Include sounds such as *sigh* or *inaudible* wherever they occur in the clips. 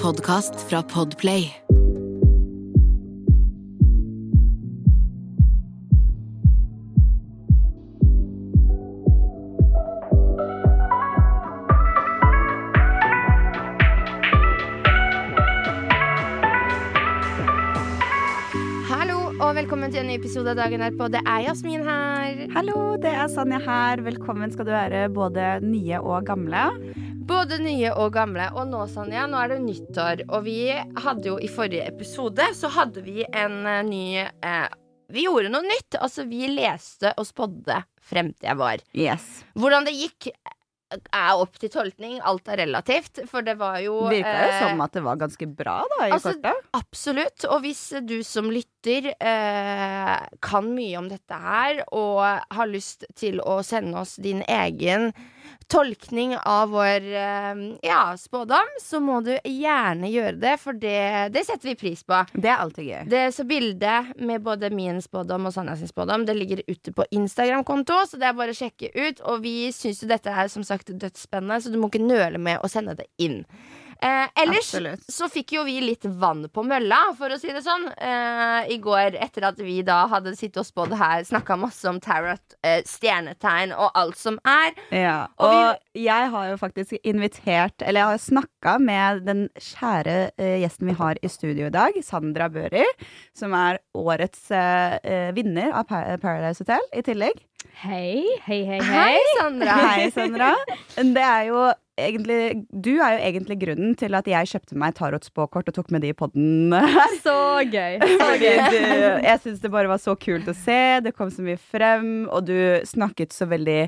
podkast fra Podplay. Velkommen til en ny episode av Dagen derpå. Det er Jasmin her. Hallo, det er Sanja her. Velkommen skal du være, både nye og gamle. Både nye og gamle. Og nå, Sanja, nå er det nyttår. Og vi hadde jo i forrige episode så hadde vi en eh, ny eh, Vi gjorde noe nytt. Altså, vi leste og spådde fremtida vår. Yes. Hvordan det gikk er opp til tolkning. Alt er relativt. For det var jo Virka jo eh, som at det var ganske bra, da, i altså, kortet. Absolutt. Og hvis du som lytter eh, kan mye om dette her, og har lyst til å sende oss din egen tolkning av vår eh, ja, spådom, så må du gjerne gjøre det, for det, det setter vi pris på. Det er alltid gøy. Det så Bildet med både min spådom og Sanja sin spådom Det ligger ute på Instagram-konto, så det er bare å sjekke ut. Og vi syns jo dette er som sagt dødsspennende, så du må ikke nøle med å sende det inn. Eh, ellers Absolutt. så fikk jo vi litt vann på mølla, for å si det sånn, eh, i går etter at vi da hadde sittet og spådd her, snakka masse om tarot, eh, stjernetegn og alt som er. Ja, Og og jeg har jo faktisk invitert Eller jeg har snakka med den kjære eh, gjesten vi har i studio i dag, Sandra Børi, som er årets eh, eh, vinner av Paradise Hotel i tillegg. Hei, hei, hei, Hei, hei. Sandra. Hei, Sandra. Det er jo egentlig Du er jo egentlig grunnen til at jeg kjøpte meg tarotspåkort og tok med de i podden. *laughs* Så gøy. *laughs* Så gøy. du, jeg syns det bare var så kult å se. Det kom så mye frem, og du snakket så veldig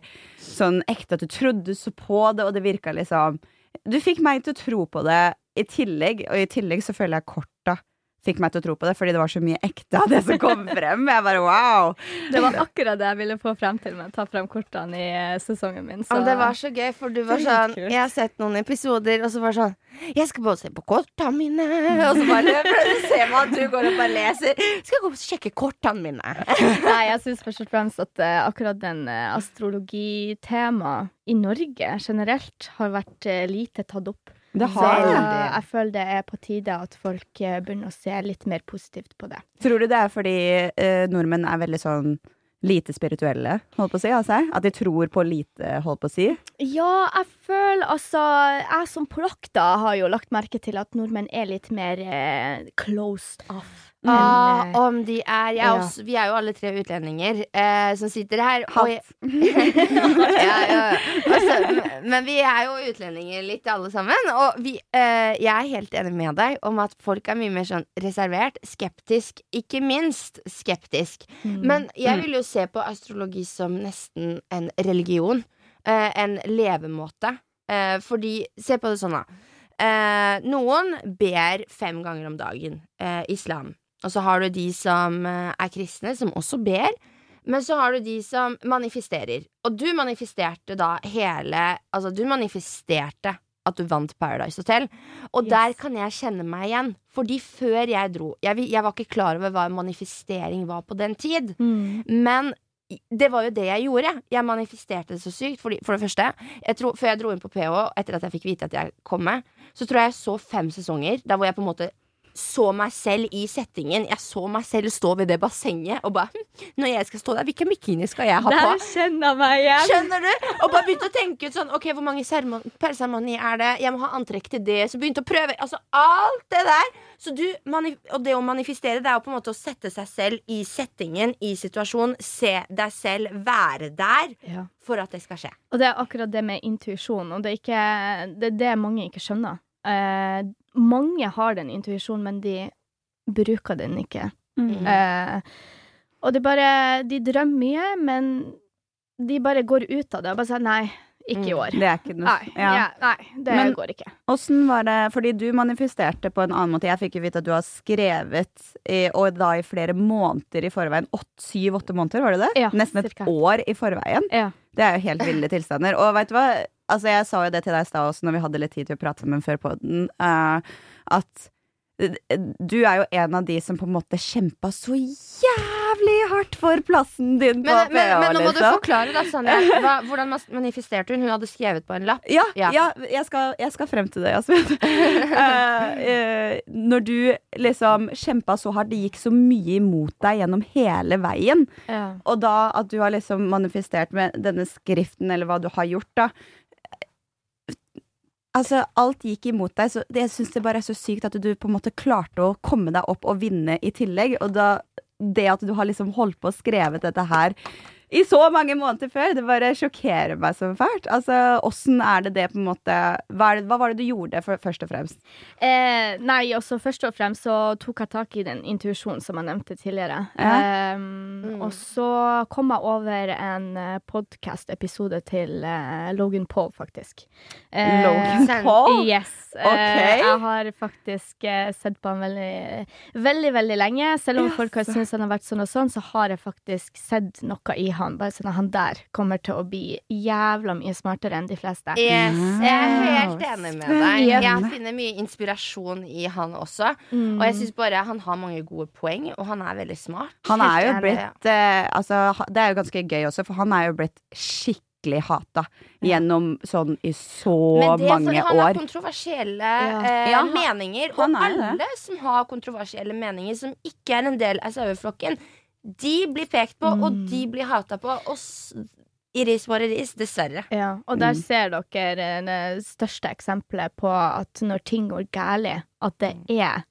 sånn ekte at du trodde så på det, og det virka liksom Du fikk meg til å tro på det i tillegg, og i tillegg så føler jeg korta fikk meg til å tro på det, fordi det var så mye ekte av det som kom *laughs* frem. Jeg bare wow! Det var akkurat det jeg ville få frem til med å ta frem kortene i eh, sesongen min. Så det var så gøy, for du var sånn. Jeg har sett noen episoder, og så var det sånn Jeg skal bare se på kortene mine. Og så bare ser man at du går og bare leser. Skal jeg gå og sjekke kortene mine? *laughs* Nei, jeg syns først og fremst at eh, akkurat den uh, astrologitemaet i Norge generelt har vært eh, lite tatt opp. Det har så jeg føler det er på tide at folk eh, begynner å se litt mer positivt på det. Tror du det er fordi eh, nordmenn er veldig sånn lite spirituelle, holdt på å si, altså? At de tror på lite, holdt på å si? Ja, jeg føler altså Jeg som polakk da har jo lagt merke til at nordmenn er litt mer eh, closed off. Enn, Ah, eh, om de er er Ja. også, Vi er jo alle tre utlendinger eh, som sitter her. og jeg- *laughs* ja, ja, ja. Altså, men vi er jo utlendinger litt alle sammen. Og vi, eh, jeg er helt enig med deg om at folk er mye mer sånn reservert, skeptisk. Ikke minst skeptisk. mm. Men jeg vil jo se på astrologi som nesten en religion. Eh, en levemåte. Eh, fordi Se på det sånn, da. Eh, noen ber fem ganger om dagen. Islam. Og så har du de som eh, er kristne, som også ber. Men så har du de som manifesterer. Og du manifesterte da hele Altså, du manifesterte at du vant Paradise Hotel. Og Yes. der kan jeg kjenne meg igjen. Fordi før jeg dro jeg, jeg var ikke klar over hva manifestering var på den tid. Mm. Men det var jo det jeg gjorde. Jeg manifesterte det så sykt. Fordi, for det første, jeg tro, før jeg dro inn på PH, etter at jeg fikk vite at jeg kom med, så tror jeg jeg så fem sesonger der hvor jeg på en måte så meg selv i settingen. Jeg så meg selv stå ved det bassenget og bare hm, Når jeg skal stå der, hvilken bikini skal jeg ha på? Der kjenner meg igjen. Skjønner du? Og bare begynte å tenke ut sånn Ok, hvor mange seremon- er det? Jeg må ha antrekk til det. Så begynte å prøve. Altså alt det der. Så du, og det å manifestere, det er jo på en måte å sette seg selv i settingen, i situasjonen. Se deg selv være der Ja. for at det skal skje. Og det er akkurat det med intuisjon, og det er, ikke, det er det mange ikke skjønner. Eh, mange har den intuisjonen, men de bruker den ikke. Mm. Eh, og det bare De drømmer mye, men de bare går ut av det og bare sier nei, ikke i Mm. år. Det er ikke noe Nei, ja. nei det Men- går ikke. Åssen var det Fordi du manifesterte på en annen måte. Jeg fikk jo vite at du har skrevet, i, og da i flere måneder i forveien. Syv-åtte måneder, var det det? Ja, Nesten et cirka. år i forveien. Ja. Det er jo helt ville tilstander. Og vet du hva? Altså, jeg sa jo det til deg i stad også, når vi hadde litt tid til å prate sammen før podden, uh, at eh, du er jo en av de som på en måte kjempa så jævlig hardt for plassen din på Men, men, men nå må du liksom. forklare, da, Sanja. Hva, hvordan manifesterte hun? Hun hadde skrevet på en lapp. Ja, Ja. ja. jeg, skal, jeg skal frem til det, Jasmin. uh, uh, når du liksom kjempa så hardt, det gikk så mye imot deg gjennom hele veien, Ja. og da at du har liksom manifestert med denne skriften, eller hva du har gjort, da Altså, alt gikk imot deg, så jeg syns det bare er så sykt at du på en måte klarte å komme deg opp og vinne i tillegg. Og da, det at du har liksom holdt på og skrevet dette her i så mange måneder før, det bare sjokkerer meg så fælt. Altså, åssen er det det på en måte Hva, er det, hva var det du gjorde, for, først og fremst? Eh, nei, også først og fremst så tok jeg tak i den intuisjonen som jeg nevnte tidligere. Ja. Ehm, Mm. Og så kom jeg over en uh, podkast-episode til eh, Logan Paul, faktisk. Eh, Logan Paul? Yes. Eh, Ok. jeg har faktisk eh, sett på han veldig, veldig, veldig lenge. Selv om folk har syntes han har vært sånn og sånn, så har jeg faktisk sett noe i han. Bare sånn at han der kommer til å bli jævla mye smartere enn de fleste. Yes, jeg er helt enig med deg. Jeg finner mye inspirasjon i han også. Mm. Og jeg syns bare han har mange gode poeng, og han er veldig smart. Han er jo blitt eh, Altså, det er jo ganske gøy også, for han er jo blitt skikkelig hata gjennom sånn i så Men det er fordi mange han har kontroversielle Ja. eh, Ja, meninger. Og han er det. alle som har kontroversielle meninger, som ikke er en del av saueflokken, de blir pekt på, og Mm. de blir hata på. Og s- Iris var iris, dessverre. Ja, og der Mm. ser dere det største eksempelet på at når ting går galt, at det er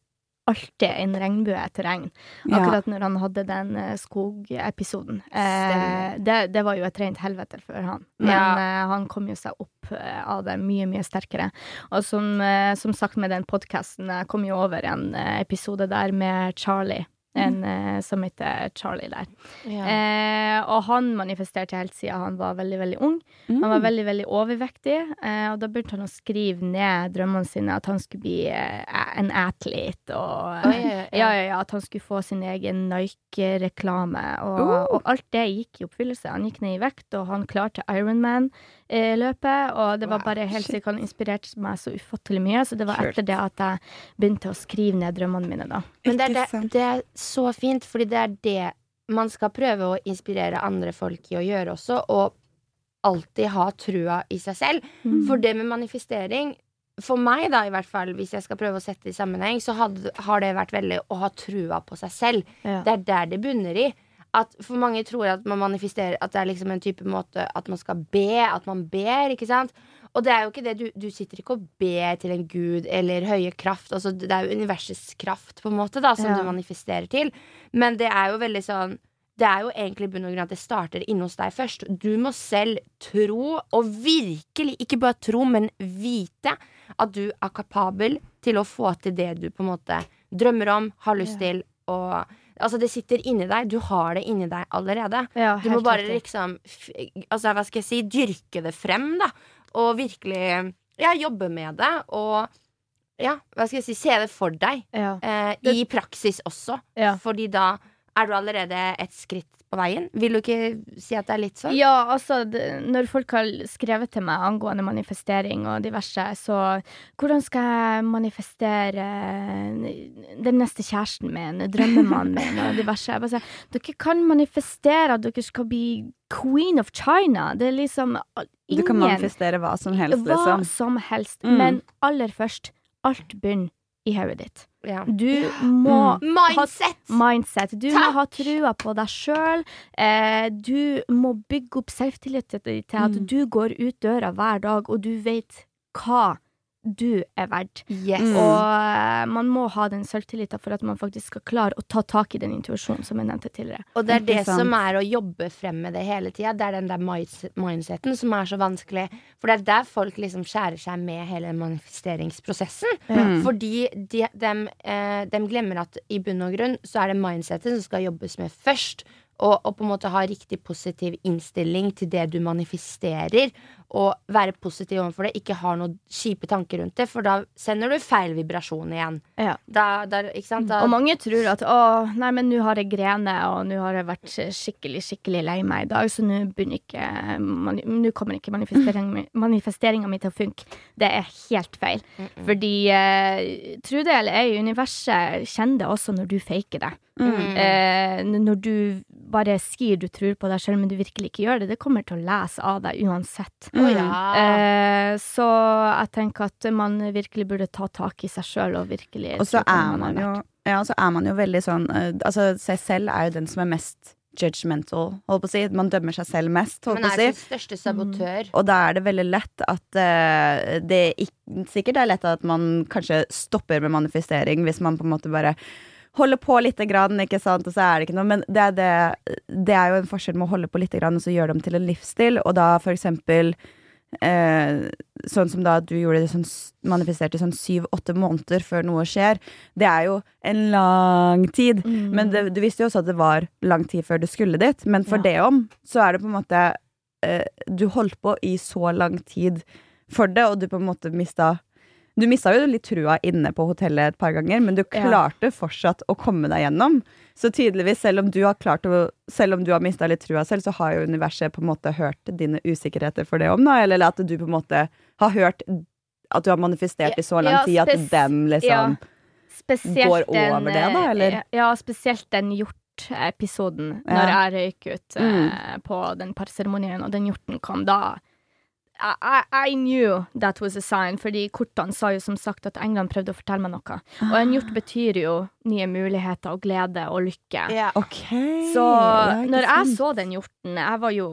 alltid en regnbue etter regn. Ja. Akkurat når han hadde den eh, skogepisoden. Eh, det, det var jo et rent helvete for han. Men Ja. eh, han kom jo seg opp eh, av det mye, mye sterkere. Og som, eh, som sagt med den podkasten, jeg kom jo over en eh, episode der med Charlie. En eh, som heter Charlie der. Eh, og han manifesterte helt siden han var veldig, veldig ung. Han var Mm. veldig veldig overvektig, eh, og da begynte han å skrive ned drømmene sine. At han skulle bli eh, en athlete, og oh, yeah, yeah. ja, ja, ja, at han skulle få sin egen Nike-reklame. Og, uh. og alt det gikk i oppfyllelse. Han gikk ned i vekt, og han klarte Ironman-løpet. Og det var bare helt sikkert Han inspirerte meg så ufattelig mye. Så det var etter det at jeg begynte å skrive ned drømmene mine, da. Men det er, det, det er så fint, fordi det er det man skal prøve å inspirere andre folk i å gjøre også, og alltid ha trua i seg selv. Mm. For det med manifestering For meg, da, i hvert fall, hvis jeg skal prøve å sette det i sammenheng, så had, har det vært veldig å ha trua på seg selv. Ja. Det er der det bunner i. At for mange tror at man manifesterer At det er liksom en type måte at man skal be, at man ber, ikke sant? Og det er jo ikke det, du, du sitter ikke og ber til en gud eller høye kraft. Altså, det er jo universets kraft, på en måte, da, som Ja. du manifesterer til. Men det er jo veldig sånn det er jo egentlig i bunn og grunn at det starter inne hos deg først. Du må selv tro, og virkelig ikke bare tro, men vite at du er kapabel til å få til det du på en måte drømmer om, har lyst Ja. til, og Altså, det sitter inni deg. Du har det inni deg allerede. Ja, Du må bare riktig. liksom Altså, hva skal jeg si? Dyrke det frem, da. Og virkelig ja, jobbe med det. Og ja, hva skal jeg si? Se det for deg. Ja. Eh, I praksis også. Ja. Fordi da er du allerede et skritt på veien. Vil du ikke si at det er litt sånn? Ja, altså, det, når folk har skrevet til meg angående manifestering og diverse, så hvordan skal jeg manifestere den neste kjæresten min, drømmemannen min og diverse? Jeg bare sier, dere kan manifestere at dere skal bli queen of China. Det er liksom Du kan manifestere hva som helst, Hva liksom. som helst. Mm. Men aller først, alt begynner i hodet ditt. Ja. Du må Mindset! mindset. Du må ha trua på deg sjøl. Eh, du må bygge opp selvtillit til at Mm. du går ut døra hver dag, og du vet hva du er verdt. Yes. Mm. Og eh, man må ha den selvtilliten for at man faktisk skal klare å ta tak i den intuisjonen som jeg nevnte tidligere. Og det er det som er å jobbe frem med det hele tida. Det er den der mindseten som er så vanskelig. For det er der folk liksom skjærer seg med hele manifesteringsprosessen. Mm. Fordi de, de, de, glemmer at i bunn og grunn så er det mindsetet som skal jobbes med først. Og, og på en måte ha riktig positiv innstilling til det du manifesterer. Å være positiv overfor det, ikke har noen kjipe tanker rundt det, for da sender du feil vibrasjon igjen. Ja. Da, da? Da, Og mange tror at å, nei, men nå har jeg grene, og nå har jeg vært skikkelig, skikkelig lei meg i dag, så nå begynner ikke Nå kommer ikke manifesteringa mi, manifesteringa mi til å funke. Det er helt feil. Fordi eh, tro det eller ei, universet kjenner det også når du faker det. Mm. Eh, når du bare sier du tror på deg selv, men du virkelig ikke gjør det, det kommer til å lese av deg uansett. Å ja. Eh, så jeg tenker at man virkelig burde ta tak i seg sjøl og virkelig Og så er man, man er jo. Ja, så er man jo veldig sånn eh, Altså, seg selv er jo den som er mest judgmental, holdt på å si. Man dømmer seg selv mest, holdt på å er si. sin største sabotør. Og da er det veldig lett at uh, det ikke, sikkert er lett at man kanskje stopper med manifestering hvis man på en måte bare holder på lite grann, ikke sant, og så er det ikke noe. Men det er, det, det er jo en forskjell med å holde på lite grann og så gjøre det om til en livsstil, og da for eksempel eh, sånn som da du gjorde det sånn manifesterte sånn syv-åtte måneder før noe skjer, det er jo en lang tid. Mm. Men det, du visste jo også at det var lang tid før du skulle dit. Men for Ja. det om, så er det på en måte eh, Du holdt på i så lang tid for det, og du på en måte mista Du mista jo litt trua inne på hotellet et par ganger, men du Ja. klarte fortsatt å komme deg gjennom. Så tydeligvis, selv om du har klart å Selv om du har mista litt trua selv, så har jo universet på en måte hørt dine usikkerheter for det om, da. Eller at du på en måte har hørt at du har manifestert i så lang Ja, tid at dem liksom ja. Går over det, da, eh, eller? Ja, spesielt den hjortepisoden, Ja. når jeg røyk ut eh, Mm. på den parseremonien, og den hjorten kom da. I, I, I knew that was a sign, fordi kortene sa jo som sagt at England prøvde å fortelle meg noe. Og en hjort betyr jo nye muligheter og glede og lykke. Yeah. Ok. Så når jeg sant. så den hjorten, jeg var jo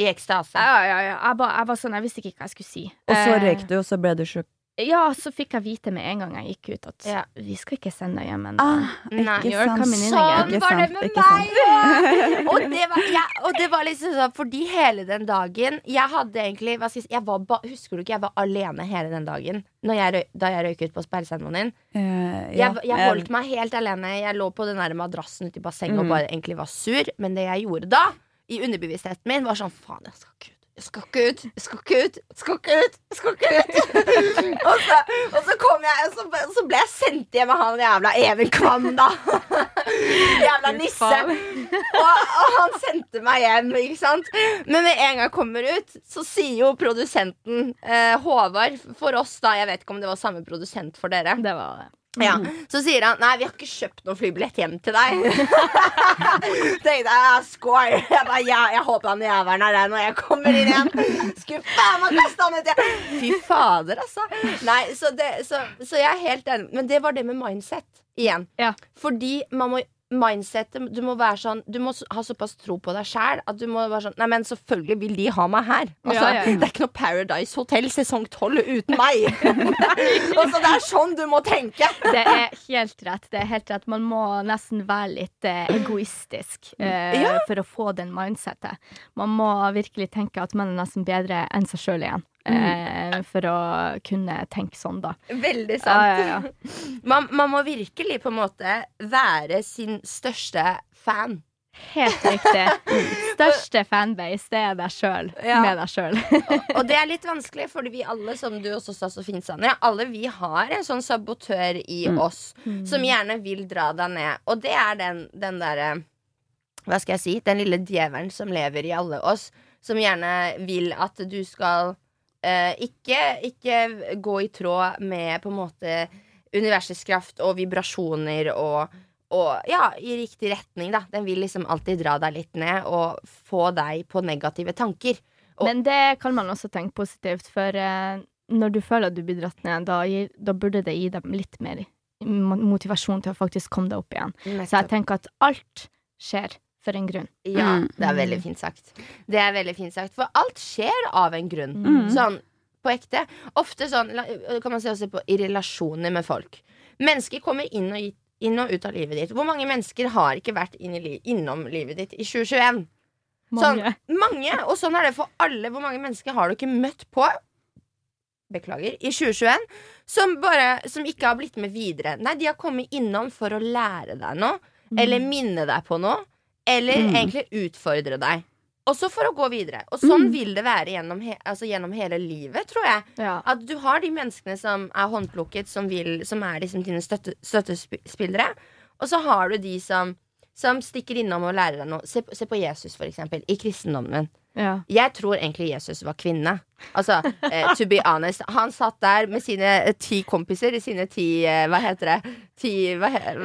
I ekstase. Ja, ja, ja. Jeg, ba, jeg var sånn, jeg visste ikke hva jeg skulle si. Og så Eh, røyk du, og så ble du sjokk. Ja, så fikk jeg vite med en gang jeg gikk ut, at Ja. vi skal ikke sende deg hjem ennå. Ah, Sånn. Ikke var det med meg òg! *laughs* Og, det var- jeg- og det var liksom sånn fordi hele den dagen Jeg hadde egentlig hva skal jeg, jeg var ba, Husker du ikke jeg var alene hele den dagen Når jeg da jeg røyk ut på sperreseremonien? Uh, ja. Jeg, jeg Eh, holdt meg helt alene. Jeg lå på den der madrassen ute i bassenget og Mm. bare egentlig var sur. Men det jeg gjorde da, i underbevisstheten min, var sånn faen, jeg skal ikke ut. Jeg skal ikke ut, jeg skal ikke ut, jeg skal ikke ut! Jeg skal ikke ut *laughs* og, så, og så kom jeg, og så, så ble jeg sendt hjem av han jævla Even Kvam, da. *laughs* jævla nisse. *laughs* Og, og han sendte meg hjem, ikke sant? Men med en gang jeg kommer ut, så sier jo produsenten eh, Håvard for oss, da Jeg vet ikke om det var samme produsent for dere. Det var det. Ja, Så sier han Nei, vi har ikke kjøpt noen flybillett hjem til deg. *laughs* Tenkte jeg ja, score. *laughs* Jeg bare, ja, jeg håper han jævelen er der når jeg kommer inn igjen. *laughs* Skulle faen meg kaste han ut igjen. Fy fader, altså. Nei, så, det, så, så jeg er helt enig. Men det var det med mindset igjen. Ja. Fordi man må Mindsetet, du må være sånn Du må ha såpass tro på deg sjæl at du må være sånn Nei, men selvfølgelig vil de ha meg her. Altså, Ja, ja, ja. Det er ikke noe Paradise Hotel sesong 12 uten meg. *laughs* *laughs* altså, det er sånn du må tenke. Det er helt rett. Det er helt rett. Man må nesten være litt eh, egoistisk eh, Ja. for å få den mindsettet. Man må virkelig tenke at man er nesten bedre enn seg sjøl igjen. Eh, for å kunne tenke sånn, da. Veldig Ja, ja, ja. *laughs* Man, man må virkelig på en måte være sin største fan. Helt riktig. Største fanbase, det er deg sjøl. Med deg sjøl. Og det er litt vanskelig, fordi vi alle, som du også sa så fint, Sanja, alle vi har en sånn sabotør i oss som gjerne vil dra deg ned. Og det er den, den derre Hva skal jeg si? Den lille djevelen som lever i alle oss. Som gjerne vil at du skal eh, ikke, ikke gå i tråd med på en måte universets kraft og vibrasjoner og og ja, i riktig retning, da. Den vil liksom alltid dra deg litt ned og få deg på negative tanker. Og- Men det kan man også tenke positivt, for uh, når du føler at du blir dratt ned, da, da burde det gi dem litt mer motivasjon til å faktisk komme deg opp igjen. Så jeg tenker at alt skjer for en grunn. Ja, Mm. det er veldig fint sagt. Det er veldig fint sagt, For alt skjer av en grunn. Mm. Sånn på ekte. Ofte sånn kan man se også på i relasjoner med folk. Mennesker kommer inn og, inn og ut av livet ditt. Hvor mange mennesker har ikke vært inn i li innom livet ditt i 2021? Mange. Sånn, mange, og sånn er det for alle. Hvor mange mennesker har du ikke møtt på Beklager, i 2021 som, bare, som ikke har blitt med videre? Nei, de har kommet innom for å lære deg noe, eller minne deg på noe, eller Mm. egentlig utfordre deg. Også for å gå videre. Og sånn Mm. vil det være gjennom, he altså gjennom hele livet, tror jeg. Ja. At du har de menneskene som er håndplukket, som, vil, som er liksom dine støtte, støttespillere. Og så har du de som, som stikker innom og lærer deg noe. Se, på- se på Jesus, for eksempel. I kristendommen. Ja. Jeg tror egentlig Jesus var kvinne. Altså, eh, to be honest. Han satt der med sine eh, ti kompiser, i sine ti eh, Hva heter det? Ti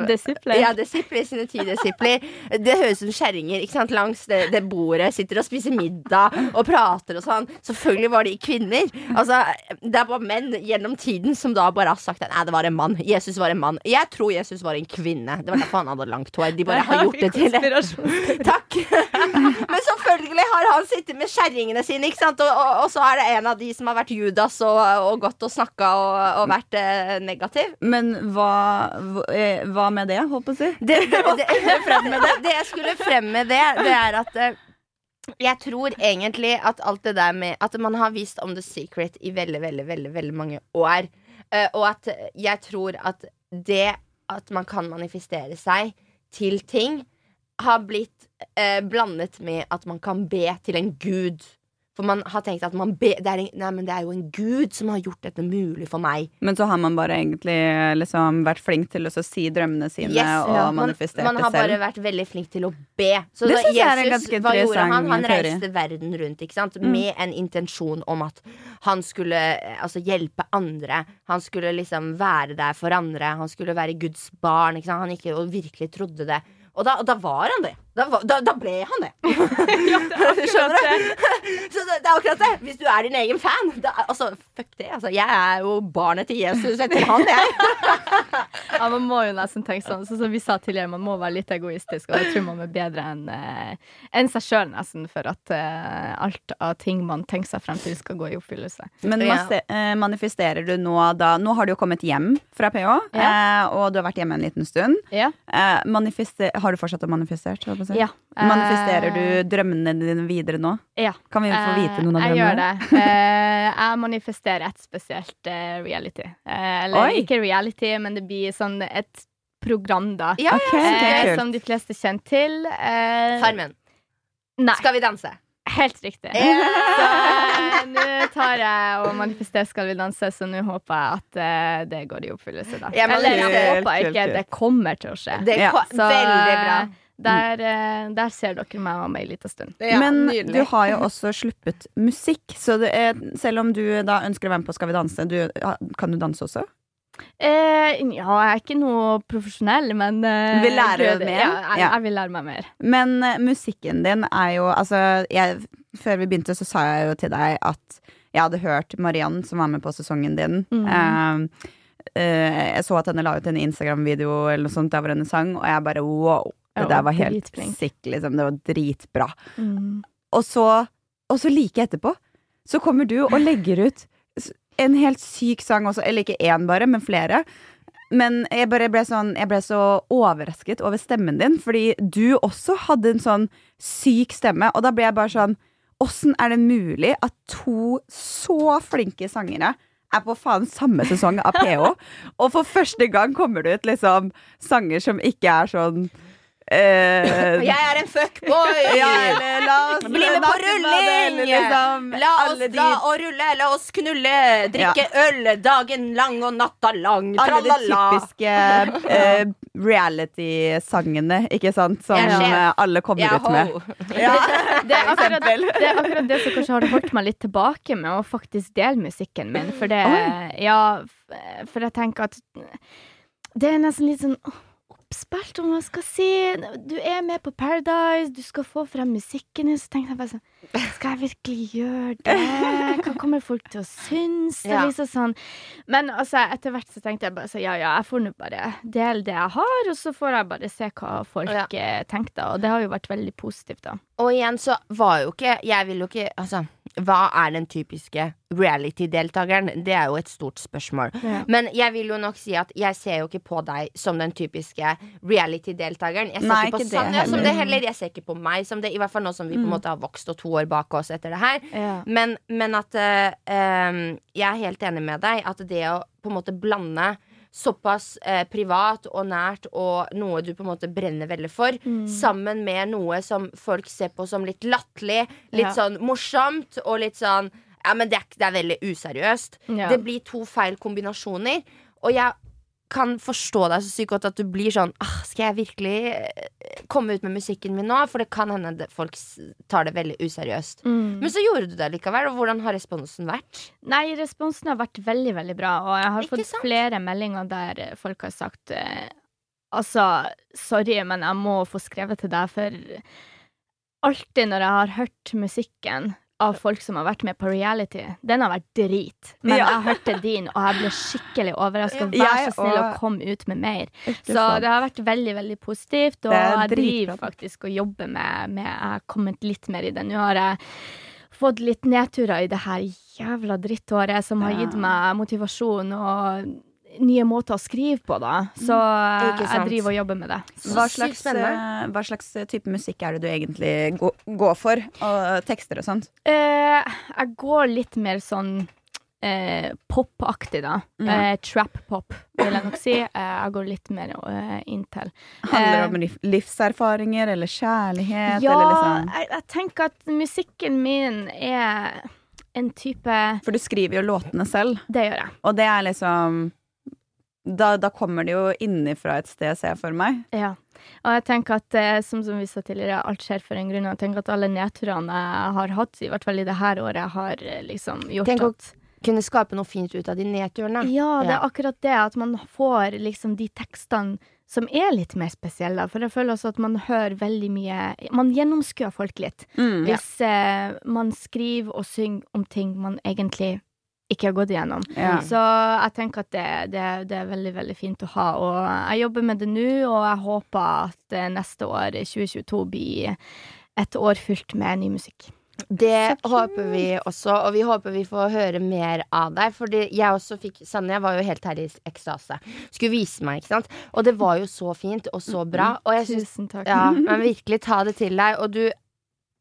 Disipler. Ja, disipler, sine ti disipler. Det høres ut som kjerringer langs det, det bordet. Sitter og spiser middag og prater og sånn. Selvfølgelig var de kvinner. Altså, det er bare menn gjennom tiden som da bare har sagt nei, det var en mann. Jesus var en mann. Jeg tror Jesus var en kvinne. Det var derfor han hadde langt hår. De bare har gjort det til det. Takk. *laughs* Men selvfølgelig har han sittet med kjerringene sine, ikke sant? Og, og, og så er det en av de som har vært Judas og, og gått og snakka og, og vært eh, negativ. Men hva, hva, eh, med det, holdt på å si? Det, det, det, det jeg skulle frem med det, det er at eh, jeg tror egentlig at alt det der med At man har visst om The Secret i veldig, veldig, veldig, veldig mange år. Uh, og at jeg tror at det at man kan manifestere seg til ting, har blitt uh, blandet med at man kan be til en gud. For man har tenkt at man be, det, er en, nei, men det er jo en gud som har gjort dette mulig for meg. Men så har man bare egentlig liksom vært flink til å si drømmene sine Yes, og ja. det selv. man har bare vært veldig flink til å be. Så Det da Jesus, hva gjorde han? Han teori. reiste verden rundt? Mm. med en intensjon om at han skulle eh, altså, hjelpe andre. Han skulle liksom være der for andre. Han skulle være Guds barn. Han ikke og virkelig trodde det. Og da, og da var han det. Da, da, da ble han det. *laughs* *laughs* Skjønner du? *laughs* Så det, det er akkurat det. Hvis du er din egen fan da, Altså, fuck det. Altså, jeg er jo barnet til Jesus etter han, jeg. Ja, man må jo nesten tenke sånn. Så som vi sa tidligere, man må være litt egoistisk, og jeg tror man er bedre enn eh, enn seg sjøl, nesten, for at uh, alt av ting man tenker seg frem til, skal gå i oppfyllelse. Men Ja. masse- uh, manifesterer du nå da Nå har du jo kommet hjem fra PH, eh, og du har vært hjemme en liten stund. Ja. Eh, har du fortsatt å manifestere? Å si? ja. Manifesterer Eh, du drømmene dine videre nå? Ja. Kan vi få vite noen av drømmene? Jeg gjør det. Eh, jeg manifesterer et spesielt eh, reality. Eh, eller Oi. ikke reality, men det blir sånn et program, da. Ja, okay, ja, ok, Eh, kult. som de fleste kjenner til. Eh, Farmen. Nei, Skal vi danse? helt riktig. Yeah. Eh, nå tar jeg og manifesterer Skal vi danse, så nå håper jeg at uh, det går i oppfyllelse, da. Ja, Eller jeg håper ikke, det kommer til å skje. Det Ja, Så veldig bra. Der, mm. der ser dere meg og meg en liten stund. Ja, Men nydelig. du har jo også sluppet musikk, så det er, selv om du da ønsker å være med på Skal vi danse, du, kan du danse også? Eh, ja, jeg er ikke noe profesjonell, men eh, Vil lære jeg mer? Ja, jeg, jeg vil lære meg mer. Men eh, musikken din er jo Altså, jeg, før vi begynte, så sa jeg jo til deg at jeg hadde hørt Mariann, som var med på sesongen din. Mm. eh, eh, jeg så at henne la ut en Instagram-video eller noe sånt der hvor henne sang, og jeg bare wow. Det Ja, der var helt sick, liksom. Det var dritbra. Mm. Og så, og så like etterpå, så kommer du og legger ut en helt syk sang også. Eller ikke én bare, men flere. Men jeg bare ble sånn Jeg ble så overrasket over stemmen din, fordi du også hadde en sånn syk stemme, og da ble jeg bare sånn Åssen er det mulig at to så flinke sangere er på faen samme sesong av PH, *laughs* og for første gang kommer det ut liksom sanger som ikke er sånn eh, Jeg er en fuckboy! *laughs* ja, eller la oss Bli med på rulling! liksom, La oss dra og rulle, la oss knulle, drikke øl dagen lang og natta lang. alle de typiske eh, reality-sangene, ikke sant? Som sjef. eh, alle kommer er ut med. *laughs* Ja, Det er, akkurat, det er akkurat det som kanskje har holdt meg litt tilbake med å faktisk dele musikken min. For det oh. Ja, for jeg tenker at det er nesten litt sånn oppspilt, om man skal si. Du er med på Paradise, du skal få frem musikken din, så tenkte jeg bare sånn Skal jeg virkelig gjøre det? Hva kommer folk til å synes? Ja. liksom sånn Men altså, etter hvert så tenkte jeg bare så ja, ja, jeg får nå bare dele det jeg har, og så får jeg bare se hva folk Ja. eh, tenkte. Og det har jo vært veldig positivt, da. Og igjen så var jo ikke Jeg vil jo ikke Altså, hva er den typiske reality-deltakeren? Det er jo et stort spørsmål. Ja. Men jeg vil jo nok si at jeg ser jo ikke på deg som den typiske reality-deltakeren. Jeg ser Nei, ikke på ikke Sanja som det heller. Jeg ser ikke på meg som det, i hvert fall nå som vi på en måte har vokst og to år bak oss etter det her. Ja. Men, men at uh, um, Jeg er helt enig med deg at det å på en måte blande såpass eh, privat og nært og noe du på en måte brenner veldig for, sammen med noe som folk ser på som litt latterlig, litt Ja. sånn morsomt og litt sånn Ja, men det er, det er veldig useriøst. Ja. Det blir to feil kombinasjoner, og jeg kan forstå deg så sykt godt at du blir sånn ah, Skal jeg virkelig eh, komme ut med musikken min nå? For det kan hende det- folk tar det veldig useriøst. Mm. Men så gjorde du det likevel, og hvordan har responsen vært? Nei, responsen har vært veldig, veldig bra, og jeg har Ikke fått sant? flere meldinger der eh, folk har sagt eh, Altså, sorry, men jeg må få skrevet til deg, for alltid når jeg har hørt musikken av folk som har vært med på reality, den har vært drit. Men Ja. jeg hørte din, og jeg ble skikkelig overraska. Vær så snill og- komme ut med mer. Så det har vært veldig, veldig positivt, og jeg driver faktisk og jobber med, med Jeg har kommet litt mer i det. Nå har jeg fått litt nedturer i det her jævla drittåret som har gitt meg motivasjon og nye måter å skrive på, da. Så jeg driver og jobber med det. Hva slags, eh, hva slags type musikk er det du egentlig går for? Og tekster og sånt? Eh, jeg går litt mer sånn eh, pop-aktig, da. Mm. Eh, Trap-pop, vil jeg nok si. Eh, jeg går litt mer eh, inntil. Handler det Eh, om livserfaringer eller kjærlighet? Ja, eller liksom? jeg, jeg tenker at musikken min er en type For du skriver jo låtene selv, Det gjør jeg. og det er liksom da, da kommer det jo innifra et sted, ser jeg for meg. Ja. Og jeg tenker at, eh, som, som vi sa tidligere, alt skjer for en grunn. Og jeg tenker at alle nedturene jeg har hatt, i hvert fall i det her året, har eh, liksom gjort Tenk at Kunne skape noe fint ut av de nedturene. Ja, det Ja. er akkurat det. At man får liksom de tekstene som er litt mer spesielle. For jeg føler også at man hører veldig mye Man gjennomskuer folk litt. Mm. Hvis eh, man skriver og synger om ting man egentlig ikke har gått igjennom. Ja. Så jeg tenker at det, det, det er veldig, veldig fint å ha. Og jeg jobber med det nå, og jeg håper at eh, neste år, 2022, blir et år fylt med ny musikk. Det håper vi også, og vi håper vi får høre mer av deg. Fordi jeg også fikk Sanja var jo helt her i ekstase. Skulle vise meg, ikke sant. Og det var jo så fint og så bra. Og jeg syns Tusen takk. Ja, *laughs* men virkelig ta det til deg. Og du,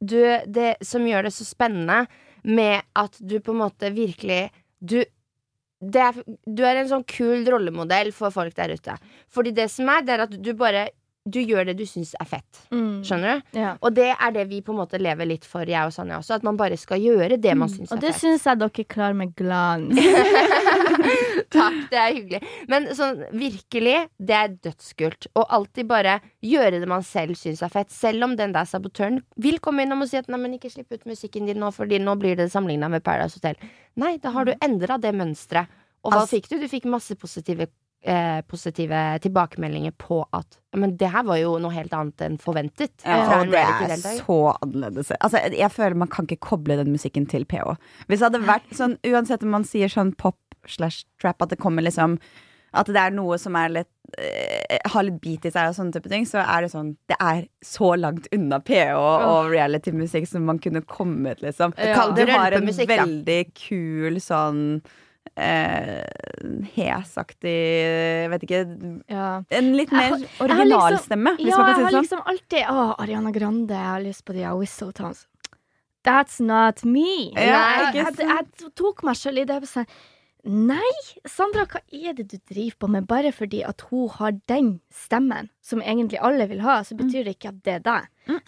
du Det som gjør det så spennende med at du på en måte virkelig Du er, du er en sånn kul rollemodell for folk der ute. Fordi det som er, det er at du bare Du gjør det du syns er fett. Mm. Skjønner du? Ja. Og det er det vi på en måte lever litt for, jeg og Sanja også. At man bare skal gjøre det man syns Og er det fett. syns jeg dere klarer med glans. *laughs* Takk, det er hyggelig. Men sånn virkelig, det er dødskult. Og alltid bare gjøre det man selv syns er fett. Selv om den der sabotøren vil komme innom og si at nei, men ikke slipp ut musikken din nå, Fordi nå blir det sammenligna med Paradise Hotel. Nei, da har du endra det mønsteret. Og hva Altså- fikk du? Du fikk masse positive Eh, positive tilbakemeldinger på at Men det her var jo noe helt annet enn forventet. Ja, og det er så annerledes. Altså, jeg føler Man kan ikke koble den musikken til PH. Hvis det hadde vært sånn, uansett om man sier sånn pop slash trap, at det kommer liksom At det er noe som er litt eh, har litt beat i seg og sånne type ting, så er det sånn Det er så langt unna PH og reality-musikk som man kunne kommet, liksom. Ja. Kall det har en veldig kul sånn eh, hesaktig Jeg vet ikke Ja. En litt mer originalstemme, liksom, hvis ja, man jeg kan si har det sånn. liksom alltid Å, Ariana Grande, jeg har lyst på de her whistletones. That's not me. Ja, jeg, jeg, jeg tok meg sjøl i det. og Nei, Sandra, hva er det du driver på med? Bare fordi at hun har den stemmen, som egentlig alle vil ha, så betyr det ikke at det er deg.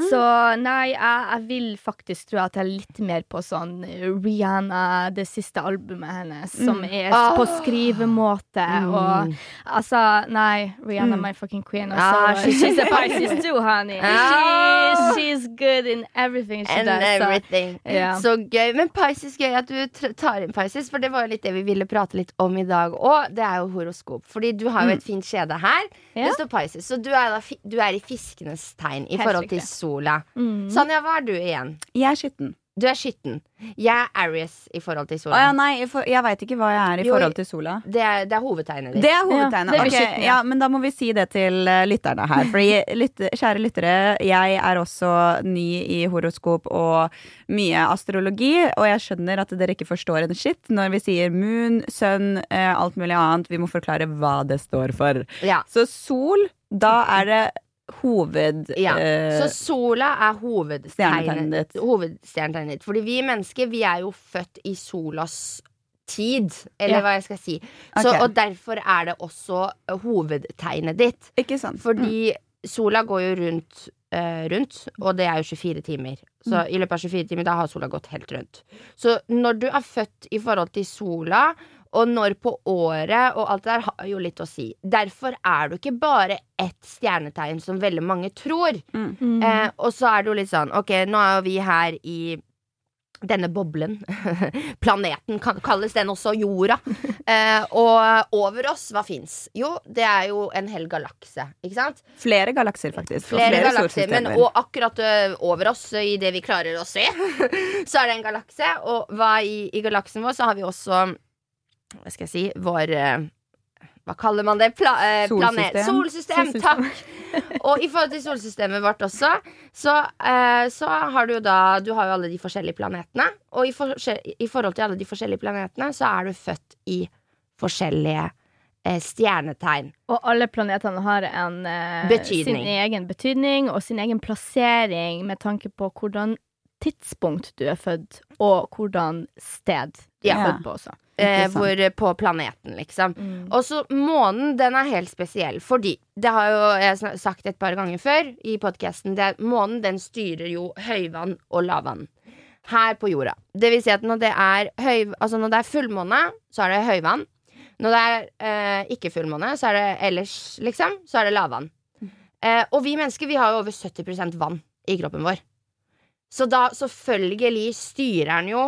Så nei, jeg, jeg vil faktisk tro at jeg er litt mer på sånn Rihanna, det siste albumet hennes, som er oh. på skrivemåte og Altså, nei, Rihanna, Mm. my fucking queen. Ah, she, she's- she's a Pisces *laughs* too, honey. Ah. She, she's good in everything she And does. så- everything. Så gøy. Men Pisces, gøy at du tar inn Pisces, for det var jo litt det vi ville prate litt om i dag òg. Det er jo horoskop. Fordi du har jo et fint skjede her. Ja. Det står Pisces. Så du er, da, du er i fiskenes tegn i Helt forhold til riktig. sola. Mm. Sanja, hva er du igjen? Jeg er skitten. Du er skytten. Jeg er Aries i forhold til Å sola. ja, nei, jeg, får- jeg veit ikke hva jeg er i Jo, forhold til sola. Det, er, det er hovedtegnet ditt. Det er hovedtegnet. Ja, det er Ok, skitten, ja, men da må vi si det til eh, lytterne her. Fordi, *laughs* lytte, kjære lyttere, jeg er også ny i horoskop og mye astrologi. Og jeg skjønner at dere ikke forstår en shit når vi sier moon, sun, eh, alt mulig annet. Vi må forklare hva det står for. Ja. Så sol, da er det hoved... Ja. eh, Så sola er Stjernetegnet hovedstjernetegnet ditt. Fordi vi mennesker, vi er jo født i solas tid, eller Ja. hva jeg skal si. Så, okay. og derfor er det også hovedtegnet ditt. Ikke sant? Fordi sola går jo rundt, uh, rundt, og det er jo 24 timer. Så i løpet av 24 timer, da har sola gått helt rundt. Så når du er født i forhold til sola, og når på året, og alt det der har jo litt å si. Derfor er du ikke bare ett stjernetegn, som veldig mange tror. Mm. Eh, og så er det jo litt sånn, ok, nå er jo vi her i denne boblen. *laughs* Planeten kan, kalles den også jorda. *laughs* Eh, og over oss, hva fins? Jo, det er jo en hel galakse, ikke sant? Flere galakser, faktisk. og Flere, galakser. Men og akkurat ø, over oss, i det vi klarer å se, *laughs* så er det en galakse. Og hva i, i galaksen vår så har vi også Hva skal jeg si Vår Hva kaller man det? Pla, ø, planet. Solsystem. Solsystem. Takk. Og i forhold til solsystemet vårt også, så, ø, så har du jo da Du har jo alle de forskjellige planetene. Og i, for i forhold til alle de forskjellige planetene, så er du født i forskjellige eh, stjernetegn. Og alle planetene har en, uh, sin egen betydning og sin egen plassering med tanke på hvordan tidspunkt du er født, og hvordan sted du er Ja. født på også. Eh, hvor, på planeten, liksom. Mm. Og så månen, den er helt spesiell, fordi Det har jo jeg sagt et par ganger før i podkasten. Månen den styrer jo høyvann og lavvann her på jorda. Det vil si at når det er, høy, altså når det er fullmåne, så er det høyvann. Når det er eh, ikke fullmåne, så er det ellers, liksom, så er det lavvann. Eh, og vi mennesker vi har jo over 70% vann i kroppen vår. Så da selvfølgelig styrer den jo